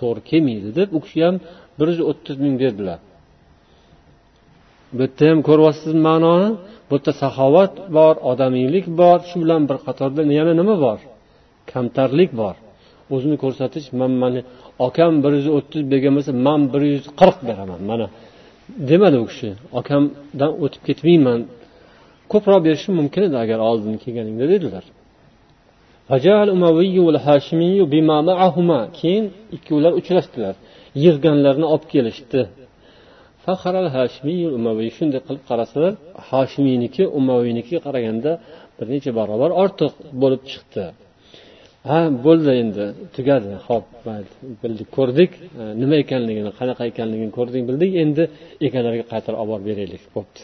to'g'ri kelmaydi deb u kishi ham bir yuz o'ttiz ming berdilar. Bu yerda ham ko'ryapsizmi ma'noni? Bu yerda saxovat bor odamiylik bor shu bilan bir qatorda yana nima bor? Kamtarlik bor. O'zini ko'rsatish man mani akam bir yuz o'ttiz bergan bo'lsa man bir yuz qirq beraman mana demadi u kishi. Akamdan o'tib ketmayman. Ko'proq berishim mumkin edi agar oldin kelganingda dedilar. Keyin ikkovlar uchrashdilar. Yig'ganlarni olib kelishdi. Shunday qilib qarasalar hoshimiyniki umaviynikiga qaraganda bir necha barobar ortiq bo'lib chiqdi. Ha bo'ldi endi tugadi ho'p mayli bildik ko'rdik. Nima ekanligini qanaqa ekanligini ko'rdik bildik. Endi egalariga qaytarib olib borib beraylik bo'pti.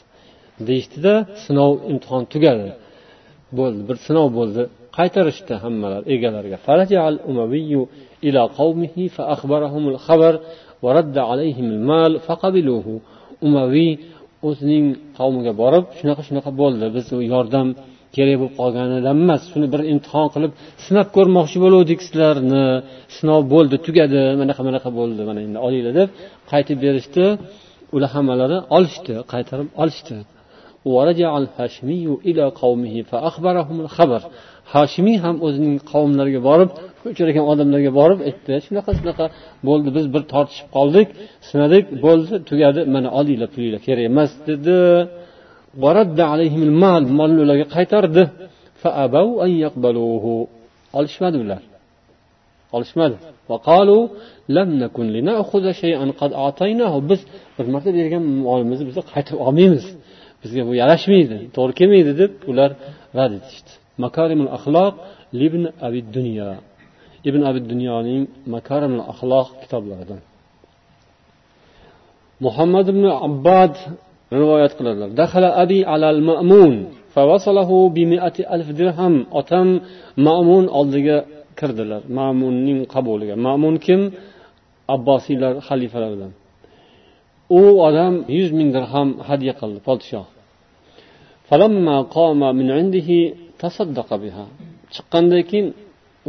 Deyishdida sinov imtihon tugadi. Bo'ldi bir sinov bo'ldi. Qaytarishdi hammalari egalariga umaviy o'zining qavmiga borib shunaqa shunaqa bo'ldi biz yordam kerak bo'lib qolganidan emas shuni bir imtihon qilib sinab ko'rmoqchi bo'luvdik sizlarni sinov bo'ldi tugadi manaqa manaqa bo'ldi mana endi olinglar deb qaytib berishdi. Ular hammalari olishdi qaytarib olishdi. Hoshimiy ham o'zining qavmlariga borib uchragan odamlarga borib aytdi. Shunaqa shunaqa bo'ldi. Biz bir tortishib qoldik sinadik bo'ldi tugadi. Mana olinglar pulinglar kerak emas dedi. Molni ularga qaytardi. Olishmadi ular. Olishmadi. Biz bir marta bergan molimizni biz qaytarib olmaymiz. Bizga bu yarashmaydi to'g'ri kelmaydi deb ular rad etishdi. Makarimul axloq ibn abi dunyo ibn abi dunyoning makarimul axloq kitoblaridan. Muhammad ibn abbad rivoyat qiladilar. Dahala abi alal ma'mun dirham. Otam ma'mun oldiga kirdilar. Ma'munning qabuliga. Ma'mun kim? Abbosiylar xalifalaridan u odam yuz ming dirham hadya qildi podshoh. Chiqqandan keyin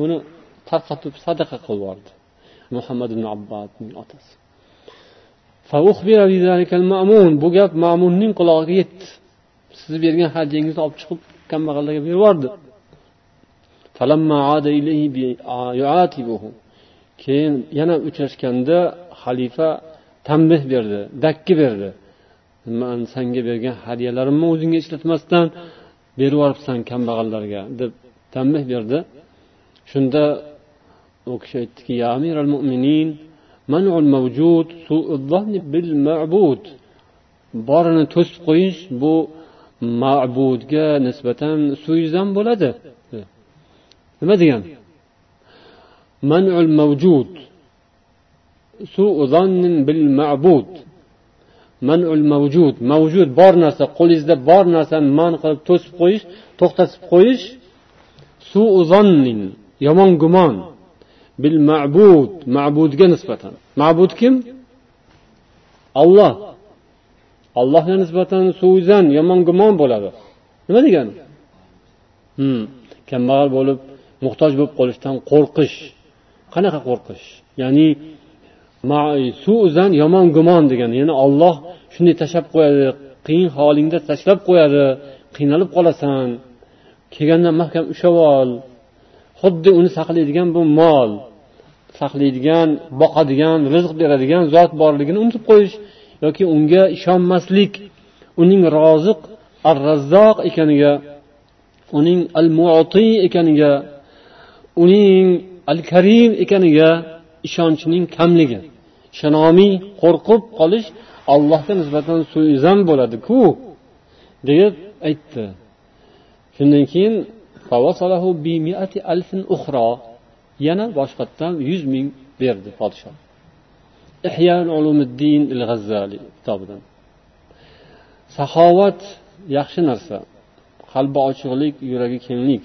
uni tarqatib sadaqa qilib yubordi. Muhammad ibn abbadning otasi. Bu gap ma'munning qulog'iga yetdi. Sizni bergan hadiyangizni olib chiqib kambag'allarga berib yubordi. Keyin yana uchrashganda xalifa tanbeh berdi dakki berdi. Man sanga bergan hadyalarimni o'zingga ishlatmasdan berib yuboribsan kambag'allarga deb tanbeh berdi. Shunda u kishi aytdiki ya amir al mo'minin borini to'sib qo'yish bu ma'budga nisbatan suizan bo'ladi. Nima degani manul mavjud bil ma'bud manul mavjud. Mavjud bor narsa qo'lingizda bor narsani man qilib to'sib qo'yish to'xtatib qo'yish yomon gumon. Bil ma'bud ma'budga nisbatan. Ma'bud kim? Olloh allohga nisbatan suizan yomon gumon bo'ladi. Nima degani? Hmm. kambag'al bo'lib muhtoj bo'lib qolishdan qo'rqish. Qanaqa qo'rqish? Ya'ni suzan yomon gumon degani ya'ni olloh shunday tashlab qo'yadi. Qiyin holingda tashlab qo'yadi. Qiynalib qolasan. Kelganda mahkam ushlab ol. Xuddi uni saqlaydigan bu mol saqlaydigan boqadigan rizq beradigan zot borligini unutib qo'yish yoki unga ishonmaslik uning roziq ar razzoq ekaniga uning al muti ekaniga uning al karim ekaniga ishonchning kamligi. Shanomiy qo'rqib qolish allohga nisbatan suizan bo'ladiku deb aytdi. Shundan keyin yana boshqatdan yuz ming berdi podshoh. Ulumuddin kitobidan. Saxovat yaxshi narsa qalbi ochiqlik yuragi kenglik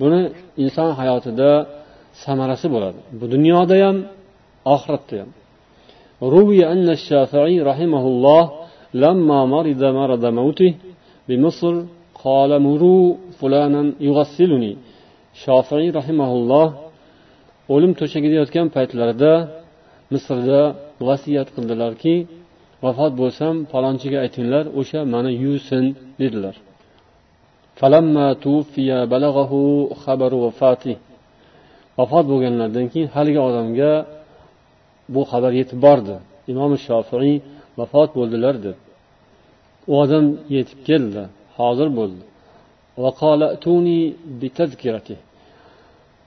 buni inson hayotida samarasi bo'ladi. Bu dunyoda ham oxiratda ham. روي أن الشافعي رحمه الله لما مرض مرض موته بمصر قال مروا فلانا يغسلني shofiiy rahimaulloh o'lim to'shagida yotgan paytlarida misrda vasiyat qildilarki vafot bo'lsam falonchiga aytinglar o'sha mani yuvsin dedilar vafot bo'lganlaridan keyin haligi odamga bu xabar yetib bordi. Imom shofiiy vafot bo'ldilar deb. U odam yetib keldi hozir bo'ldi.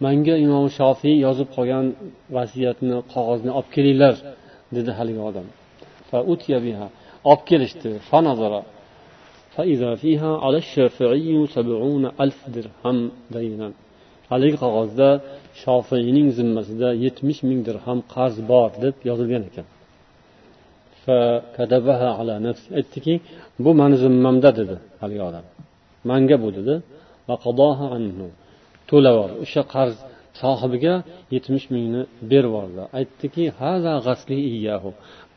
Manga imom shofiy yozib qolgan vasiyatni qog'ozni olib kelinglar dedi haligi odam. Olib kelishdi haligi qog'ozda shofiyning zimmasida yetmish ming dirham qarz bor deb yozilgan ekan. Aytdiki bu mani zimmamda dedi haligi odam. Manga bu dedi. To'lab yubor o'sha qarz sohibiga yetmish mingni berib yubordi aytdiki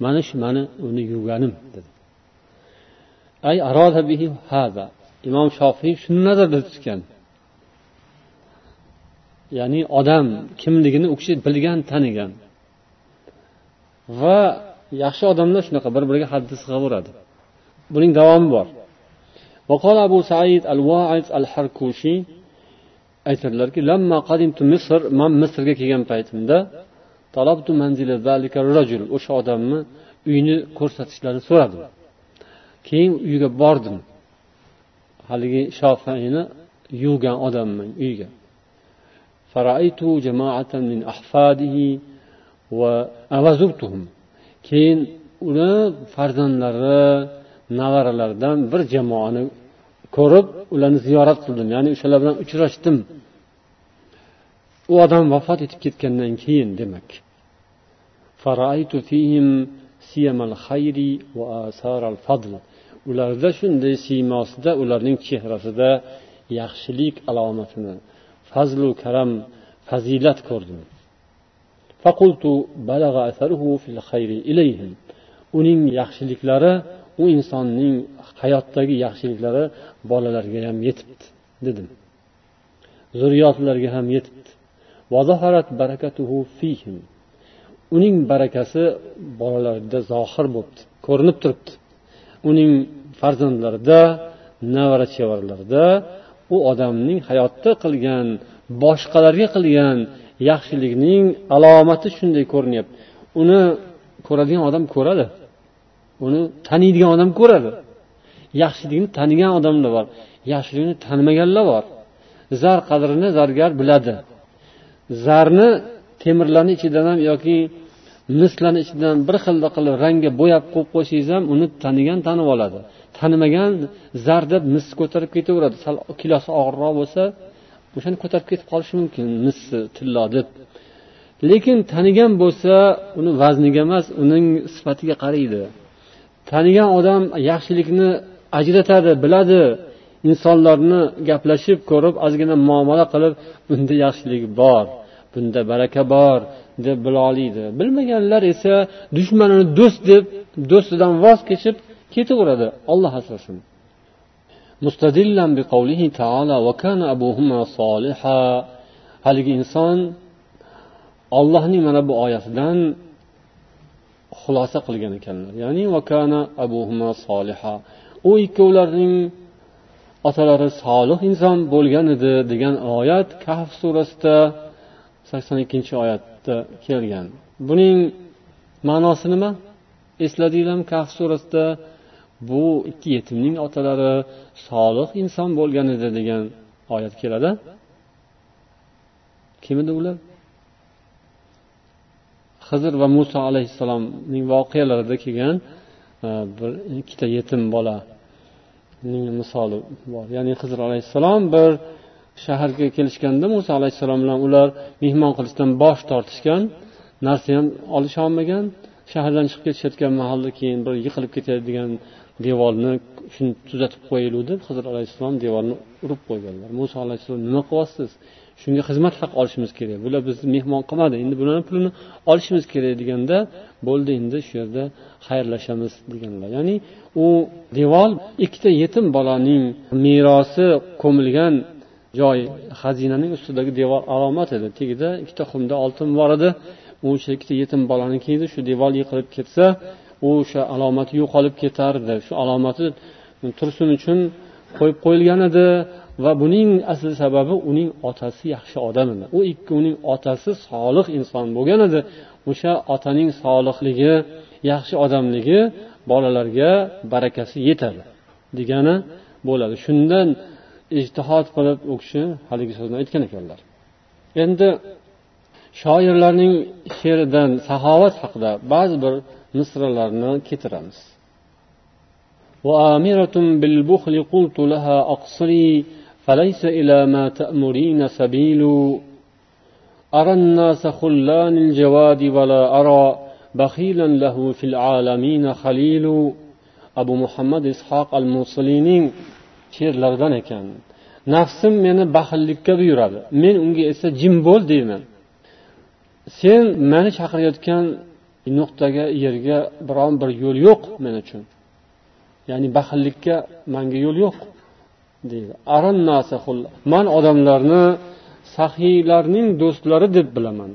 mana shu mani uni yuvganim dedi. Ay bihi haza. Imom shofiy shuni nazarda tutgan ya'ni odam kimligini u kishi bilgan tanigan va yaxshi odamlar shunaqa bir biriga haddi sig'averadi buning davomi bor وقال أبو سعيد الواعظ الحركوشي aytadilarki misr man misrga kelgan paytimda o'sha odamni uyni ko'rsatishlarini so'radim keyin uyiga bordim haligi shofiyni yuvgan odamni uyiga keyin uni farzandlari nevaralaridan bir jamoani ko'rib ularni ziyorat qildim ya'ni o'shalar bilan uchrashdim u odam vafot etib ketgandan keyin demak ularda shunday siymosida ularning chehrasida yaxshilik alomatini fazlu karam fazilat ko'rdim uning yaxshiliklari u insonning hayotdagi yaxshiliklari bolalarga ham yetibdi dedim. Zurriyotlarga ham yetibdi. Uning barakasi bolalarda zohir bo'libdi ko'rinib turibdi. Uning farzandlarida nevara chevaralarida u odamning hayotda qilgan boshqalarga qilgan yaxshilikning alomati shunday ko'rinyapti. Uni ko'radigan odam ko'radi. Uni taniydigan odam ko'radi. Yaxshilikni tanigan odamlar bor yaxshilikni tanimaganlar bor. Zar qadrini zargar biladi. Zarni temirlarni ichidan ham yoki mislarni ichidan bir xilda qilib rangga bo'yab qo'yib qo'ysangiz ham uni tanigan tanib oladi. Tanimagan zar deb mis ko'tarib ketaveradi. Sal kilosi og'irroq bo'lsa o'shani ko'tarib ketib qolishi mumkin missi tillo deb. Lekin tanigan bo'lsa uni vazniga emas uning sifatiga qaraydi. Tanigan odam yaxshilikni ajratadi biladi. Insonlarni gaplashib ko'rib ozgina muomala qilib bunda yaxshilik bor bunda baraka bor deb biloliydi. Bilmaganlar esa dushmanini do'st deb do'stidan voz kechib ketaveradi. Olloh asrasin. Haligi inson ollohning mana bu oyatidan xulosa qilgan ekanlar. Ya'ni vakana abuhuma soliha. U ikkovlarining otalari solih inson bo'lgan edi degan oyat kahf surasida sakson ikkinchi oyatda kelgan. Buning ma'nosi nima? Esladinglarmi kahf surasida bu ikki yetimning otalari solih inson bo'lgan edi degan oyat keladi. Kim edi ular? Hizr va muso alayhissalomning voqealarida kelgan e, bir ikkita yetim bolaning misoli bor. Ya'ni hizr alayhissalom bir shaharga kelishganda muso alayhissalom bilan ular mehmon qilishdan bosh tortishgan narsa ham olisholmagan shahardan chiqib ketishayotgan mahalda keyin bir yiqilib ketadigan devorni shuni tuzatib qo'yaylik deb hizr alayhissalom devorni urib qo'yganlar. Muso alayhissalom nima qilyapsiz? Shunga xizmat haqi olishimiz kerak. Bular bizni mehmon qilmadi endi bularni pulini olishimiz kerak deganda bo'ldi endi shu yerda xayrlashamiz deganlar. Ya'ni u devor ikkita yetim bolaning merosi ko'milgan joy xazinaning ustidagi devor alomat edi. Tagida ikkita xumda oltin bor edi. O'sha ikkita yetim bolaniki edi shu devor yiqilib ketsa u o'sha alomati yo'qolib ketardi shu alomati tursin uchun qo'yib qo'yilgan edi va buning asl sababi uning otasi yaxshi odam edi. U ikki uning otasi solih inson bo'lgan edi. O'sha otaning solihligi yaxshi odamligi bolalarga barakasi yetadi degani bo'ladi. Shundan ijtihod qilib u kishi haligi so'zni aytgan ekanlar endi shoirlarning she'ridan saxovat haqida ba'zi bir misralarni keltiramiz وآمرة بالبخل قلت لها أقصري فليس إلى ما تأمرين سبيل أرى الناس خلان الجواد ولا أرى بخيلا له في العالمين خليل أبو محمد إسحاق الموصلينين sherlardan ekan. Nafsim meni baxillikka buyuradi. Men unga esa jim bo'l deyman. Sen meni chaqirayotgan nuqtaga yerga biron bir yo'l yo'q men uchun. Ya'ni baxillikka manga yo'l yo'q deydi. Man odamlarni sahiylarning do'stlari deb bilaman.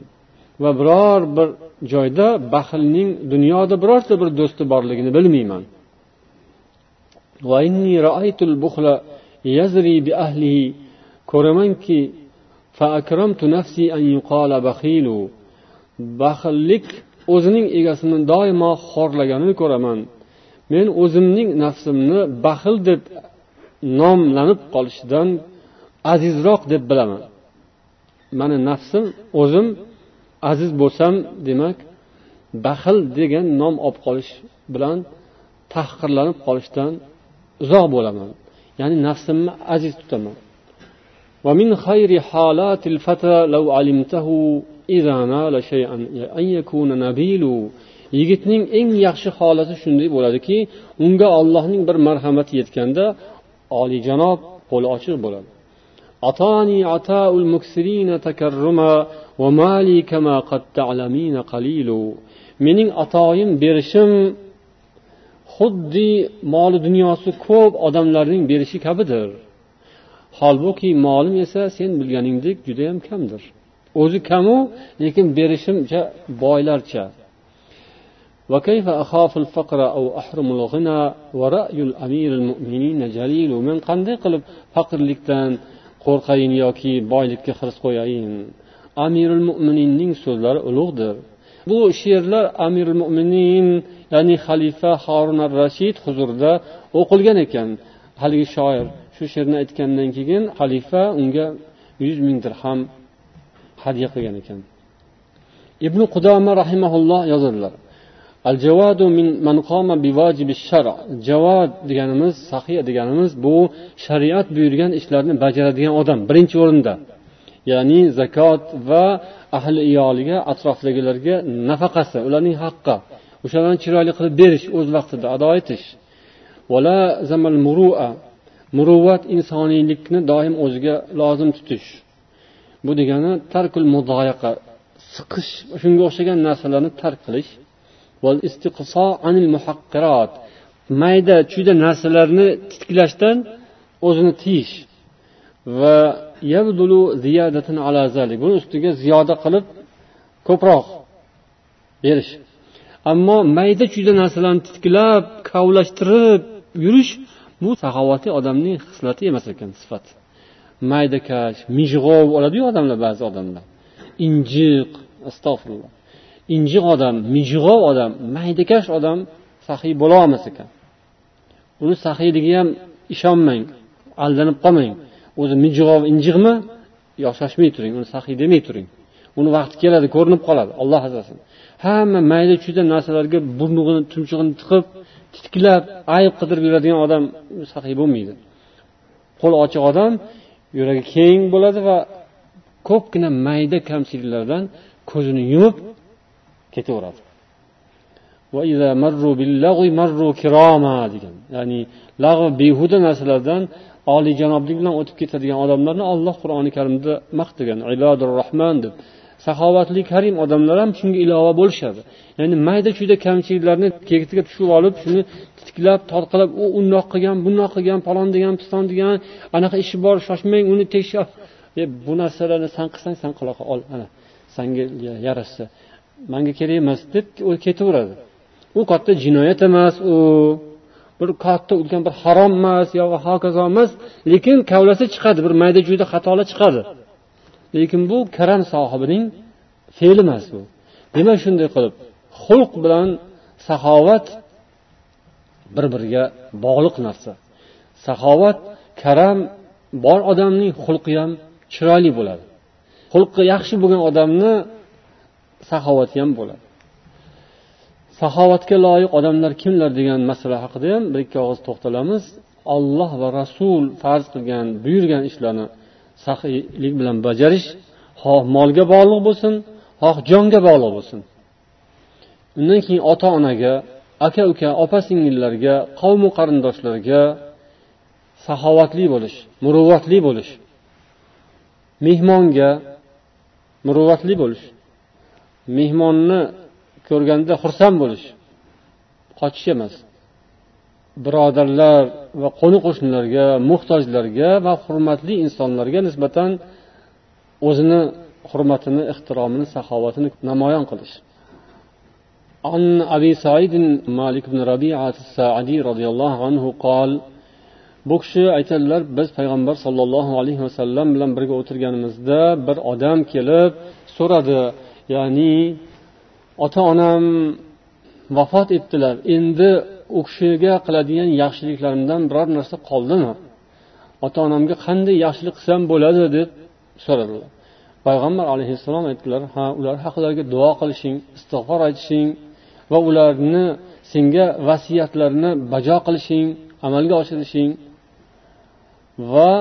Va biror bir joyda baxilning dunyoda birorta bir do'sti borligini bilmayman. Ko'ramanki baxillik o'zining egasini doimo xorlaganini ko'raman men o'zimning nafsimni baxil deb nomlanib qolishidan azizroq deb bilaman mani nafsim o'zim aziz bo'lsam demak baxil degan nom olib qolish bilan tahqirlanib qolishdan uzoq bo'laman ya'ni nafsimni aziz tutaman ومن خير حالات الفتى لو علمته إذا نال شيئا أن يكون نبيل yigitning eng yaxshi holati shunday bo'ladiki unga ollohning bir marhamati yetganda oliyjanob qo'li ochiq bo'ladi أعطاني عطاء المكسرين تكرما وما لي كما قد تعلمين قليل mening atoyim berishim xuddi moli dunyosi ko'p odamlarning berishi kabidir holbuki molim esa sen bilganingdek judayam kamdir o'zi kamu lekin berishimcha boylarcha وكيف أخاف الفقر أو أحرم الغنى ورأي الأمير المؤمنين جليل من qanday qilib faqirlikdan qo'rqayin yoki boylikka hirs qo'yayin amirul mo'mininning so'zlari ulug'dir Bu she'rlar amirul mo'minin ya'ni xalifa horun ar rashid huzurida o'qilgan ekan. Haligi shoir shu she'rni aytgandan keyin xalifa unga yuz ming dirham hadya qilgan ekan. Ibn qudoma rahimaulloh yozadilar al javadu min man qoma bivojibi shara javod deganimiz sahiya deganimiz bu shariat buyurgan ishlarni bajaradigan odam birinchi o'rinda. Ya'ni zakot va ahli iyoliga atrofdagilarga nafaqasi ularning haqqi. O'shalarni chiroyli qilib berish o'z vaqtida ado etish. Muruvvat insoniylikni doim o'ziga lozim tutish. Bu degani tarkul mudoyaqa siqish shunga o'xshagan narsalarni tark qilish. Mayda chuyda narsalarni tiklashdan o'zini tiyish. Va buni ustiga ziyoda qilib ko'proq berish. Ammo mayda chuyda narsalarni titkilab kavlashtirib yurish bu saxovatli odamning xislati emas ekan sifat. Maydakash mijg'ov oladiyu odamlar ba'zi odamlar. Injiq astag'firulloh. Injiq odam mijg'ov odam maydakash odam saxiy bo'lolmas ekan. Uni saxiyligiga ham ishonmang aldanib qolmang. O'zi mijg'ov injiqmi shoshmay turing uni saxiy demay turing. Uni vaqti keladi ko'rinib qoladi olloh asrasin hamma mayda chuyda narsalarga burnug'ini tumshug'ini tiqib titkilab ayb qidirib yuradigan odam saxiy bo'lmaydi. Qo'li ochiq odam yuragi keng bo'ladi va ko'pgina mayda kamchiliklardan ko'zini yumib ketaveradi. Degan. Ya'ni lag'v behuda narsalardan oliyjanoblik bilan o'tib ketadigan odamlarni olloh qur'oni karimda maqtagan ibodur rohman deb. Saxovatli karim odamlar ham shunga ilova bo'lishadi. Ya'ni mayda chuyda kamchiliklarni ketiga tushib olib shuni titkilab tortqilab u undoq qilgan bundoq qilgan palon degan piston degan anaqa ishi bor shoshmang uni tekshir e, bu narsalarni san qilsang san qila ol ana sanga yarashsa. Manga kerak emas deb ketaveradi. U katta jinoyat emas u bir katta ulkan bir harom emas yo hokazo emas lekin kavlasi chiqadi bir mayda chuyda xatolar chiqadi. Lekin bu karam sohibining fe'li emas bu. Demak shunday qilib? Xulq bilan saxovat bir biriga bog'liq narsa. Saxovat karam bor odamning xulqi ham chiroyli bo'ladi. Xulqi yaxshi bo'lgan odamni saxovati ham bo'ladi. Saxovatga loyiq odamlar kimlar degan masala haqida ham bir ikki og'iz to'xtalamiz. Olloh va rasul farz qilgan buyurgan ishlarni saxiylik bilan bajarish xoh molga bog'liq bo'lsin xoh jonga bog'liq bo'lsin. Undan keyin ota onaga aka uka opa singillarga qavmu qarindoshlarga saxovatli bo'lish muruvvatli bo'lish. Mehmonga muruvvatli bo'lish. Mehmonni ko'rganda xursand bo'lish qochish emas birodarlar va qo'ni qo'shnilarga muhtojlarga va hurmatli insonlarga nisbatan o'zini hurmatini ehtiromini saxovatini namoyon qilish عن أبي سعيد مالك بن ربيعة الساعدي رضي الله عنه قال bu kishi aytadilar biz payg'ambar sollallohu alayhi vasallam bilan birga o'tirganimizda bir odam kelib so'radi ya'ni ota onam vafot etdilar. Endi u kishiga qiladigan yaxshiliklarimdan biror narsa qoldimi? Ota onamga qanday yaxshilik qilsam bo'ladi deb so'radilar. Payg'ambar alayhissalom aytdilar ha ular haqlariga duo qilishing istig'for aytishing va ularni senga vasiyatlarini bajo qilishing amalga oshirishing va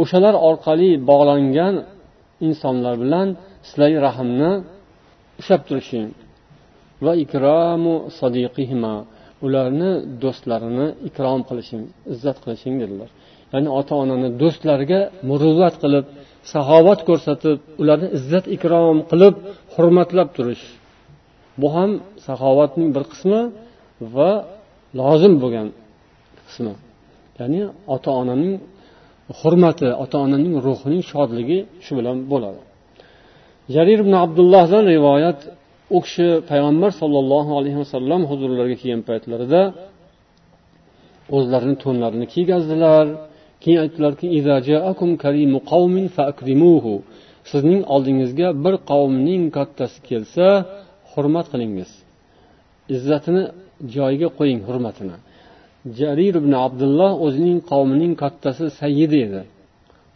o'shalar orqali bog'langan insonlar bilan sizlarga rahmni ushlab turishing. Va ikromu sodiqihima ularni do'stlarini ikrom qilishing izzat qilishing dedilar. Ya'ni ota onani do'stlariga muruvvat qilib saxovat ko'rsatib ularni izzat ikrom qilib hurmatlab turish. Bu ham saxovatning bir qismi va lozim bo'lgan qismi. Ya'ni ota onaning hurmati ota onaning ruhining shodligi shu bilan bo'ladi. Jarir ibn abdullohdan rivoyat u kishi payg'ambar sollallohu alayhi vasallam huzurlariga kelgan paytlarida o'zlarini to'nlarini kiygazdilar. Keyin aytdilarki sizning oldingizga bir qavmning kattasi kelsa hurmat qilingiz. Izzatini joyiga qo'ying hurmatini. Jarir ibn abdulloh o'zining qavmining kattasi sayyidi edi.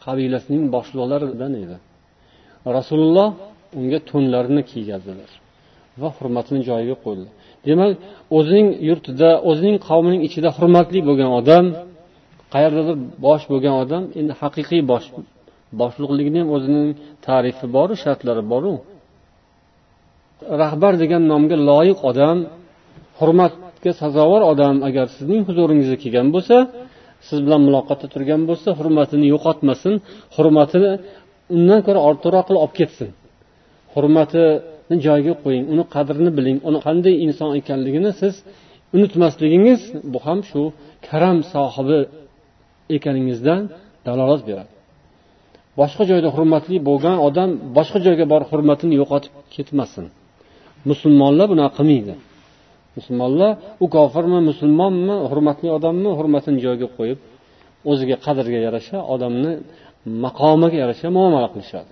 Qabilasining boshliqlaridan edi. Rasululloh unga to'nlarini kiygazdilar va hurmatini joyiga qo'ydi. Demak o'zining yurtida o'zining qavmining ichida hurmatli bo'lgan odam qayerdadir bosh bo'lgan odam endi haqiqiy bosh boshliqlikni ham o'zining tarifi boru shartlari boru. Rahbar degan nomga loyiq odam hurmatga sazovor odam agar sizning huzuringizga kelgan bo'lsa siz bilan muloqotda turgan bo'lsa hurmatini yo'qotmasin hurmatini undan ko'ra ortiqroq qilib olib ketsin. Hurmatini joyiga qo'ying uni qadrini biling uni qanday inson ekanligini siz unutmasligingiz bu ham shu karam sohibi ekaningizdan dalolat beradi. Boshqa joyda hurmatli bo'lgan odam boshqa joyga borib hurmatini yo'qotib ketmasin. Musulmonlar bunaqa qilmaydi. Musulmonlar u kofirmi musulmonmi hurmatli odammi hurmatini joyiga qo'yib o'ziga qadriga yarasha odamni maqomiga yarasha muomala qilishadi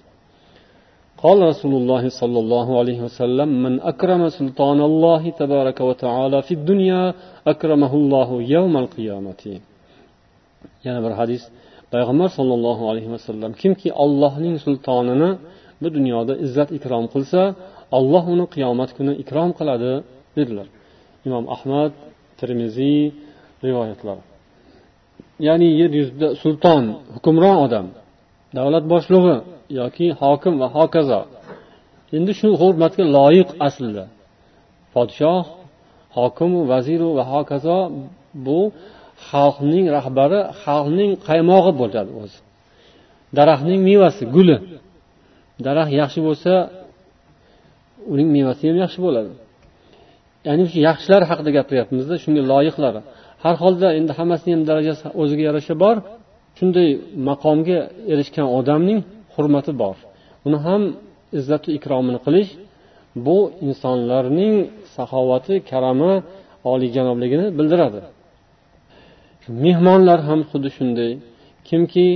قال رسول الله صلى الله عليه وسلم من أكرم سلطان الله تبارك وتعالى في الدنيا أكرمه الله يوم القيامة yana bir hadis payg'ambar sollallohu alayhi vasallam kimki ollohning sultonini bu dunyoda izzat ikrom qilsa olloh uni qiyomat kuni ikrom qiladi dedilar imom ahmad termiziy rivoyatlari ya'ni yer yuzida sulton hukmron odam davlat boshlig'i yoki hokim va hokazo. Endi shu hurmatga loyiq aslida. Podshoh hokimu vaziru va hokazo bu xalqning rahbari xalqning qaymog'i bo'ladi o'zi. Daraxtning mevasi guli. Daraxt yaxshi bo'lsa uning mevasi ham yaxshi bo'ladi. Ya'ni shu yaxshilar haqida gapiryapmizda shunga loyiqlari. Har holda endi hammasini ham darajasi o'ziga yarasha bor. shunday maqomga erishgan odamning hurmati bor uni ham izzatu ikromini qilish bu insonlarning saxovati karami oliyjanobligini bildiradi mehmonlar ham xuddi shunday kimki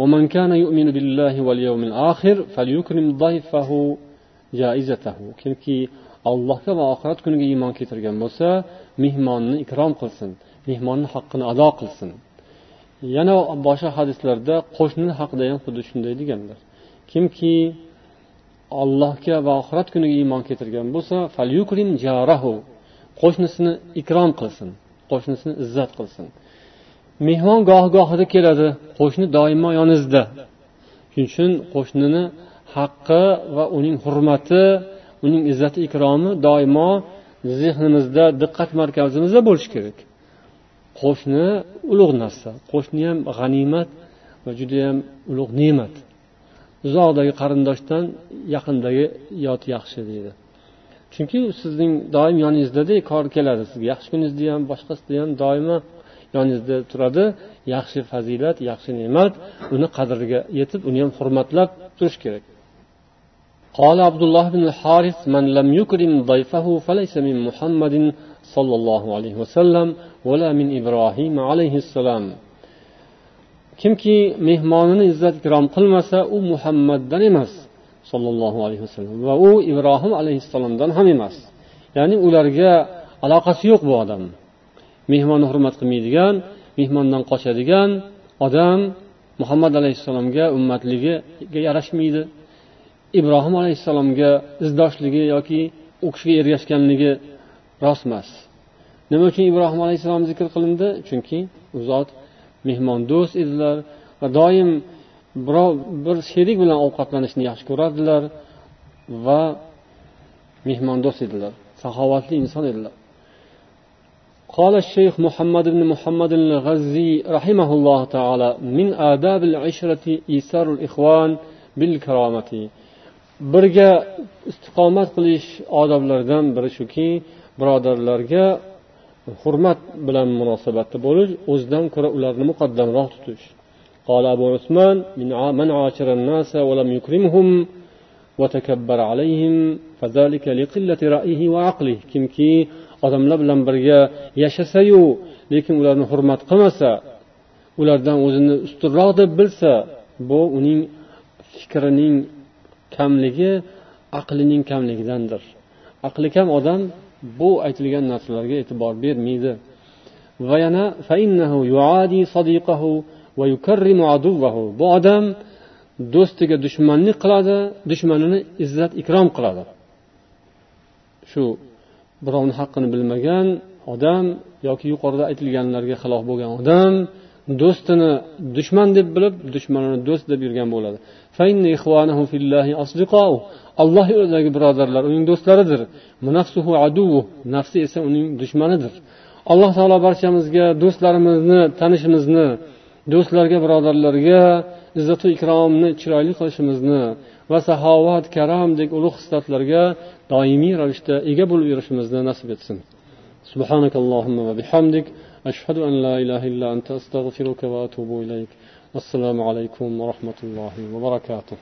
ومن كان يؤمن بالله واليوم الآخر فليكرم ضيفه جائزته kimki allohga va oxirat kuniga iymon keltirgan bo'lsa mehmonni ikrom qilsin mehmonni haqqini ado qilsin Yana boshqa hadislarda qo'shni haqida ham xuddi shunday deganlar. Kimki allohga va oxirat kuniga iymon keltirgan bo'lsa qo'shnisini ikrom qilsin qo'shnisini izzat qilsin. Mehmon goh gohida keladi qo'shni doimo yoningizda. Shuning uchun qo'shnini haqqi va uning hurmati uning izzati ikromi doimo zehnimizda diqqat markazimizda bo'lishi kerak. qo'shni ulug' narsa qo'shni ham g'animat va judayam ulug' ne'mat uzoqdagi qarindoshdan yaqindagi yot yaxshi deydi chunki sizning doim yoningizdada kor keladi sizga yaxshi kuningizda ham boshqasida ham doimo yoningizda turadi yaxshi fazilat yaxshi ne'mat uni qadriga yetib uni ham hurmatlab turish kerak قال عبد الله بن الحارث من لم يكرم ضيفه فليس من محمد صلى الله عليه وسلم ولا من ابراهيم عليه السلام kimki mehmonini izzat ikrom qilmasa u muhammaddan emas sollallohu alayhi vasallam. Va u ibrohim alayhissalomdan ham emas. Ya'ni ularga aloqasi yo'q bu odam. Mehmonni hurmat qilmaydigan mehmondan qochadigan odam muhammad alayhissalomga ummatligiga yarashmaydi. Ibrohim alayhissalomga izdoshligi yoki u kishiga ergashganligi rost emas nima uchun ibrohim alayhissalom zikr qilindi chunki u zot mehmondo'st edilar va doim birov bir sherik bilan ovqatlanishni yaxshi ko'rardilar va mehmondo'st edilar saxovatli inson edilar قال الشيخ محمد بن محمد الغزي رحمه الله تعالى من آداب العشرة إيثار الإخوان بالكرامة birga istiqomat qilish odoblaridan biri shuki birodarlarga hurmat bilan munosabatda bo'lish o'zidan ko'ra ularni muqaddamroq tutish قال أبو عثمان من عاشر الناس ولم يكرمهم وتكبر عليهم فذلك لقلة رأيه وعقله kimki odamlar bilan birga yashasayu lekin ularni hurmat qilmasa ulardan o'zini ustunroq deb bilsa bu uning fikrining kamligi aqlining kamligidandir aqli kam odam bu aytilgan narsalarga e'tibor bermaydi. Va yana bu odam do'stiga dushmanlik qiladi dushmanini izzat ikrom qiladi. Shu birovni haqqini bilmagan odam yoki yuqorida aytilganlarga xilof bo'lgan odam do'stini dushman deb bilib dushmanini do'st deb yurgan bo'ladi. alloh yo'lidagi birodarlar uning do'stlaridir nafsi esa uning dushmanidir alloh taolo barchamizga do'stlarimizni tanishimizni do'stlarga birodarlarga izzatu ikromni chiroyli qilishimizni va saxovat karomdek ulug' xislatlarga doimiy ravishda ega bo'lib yurishimizni nasib etsin سبحانك اللهم وبحمدك أشهد أن لا إله إلا أنت أستغفرك وأتوب إليك السلام عليكم ورحمة الله وبركاته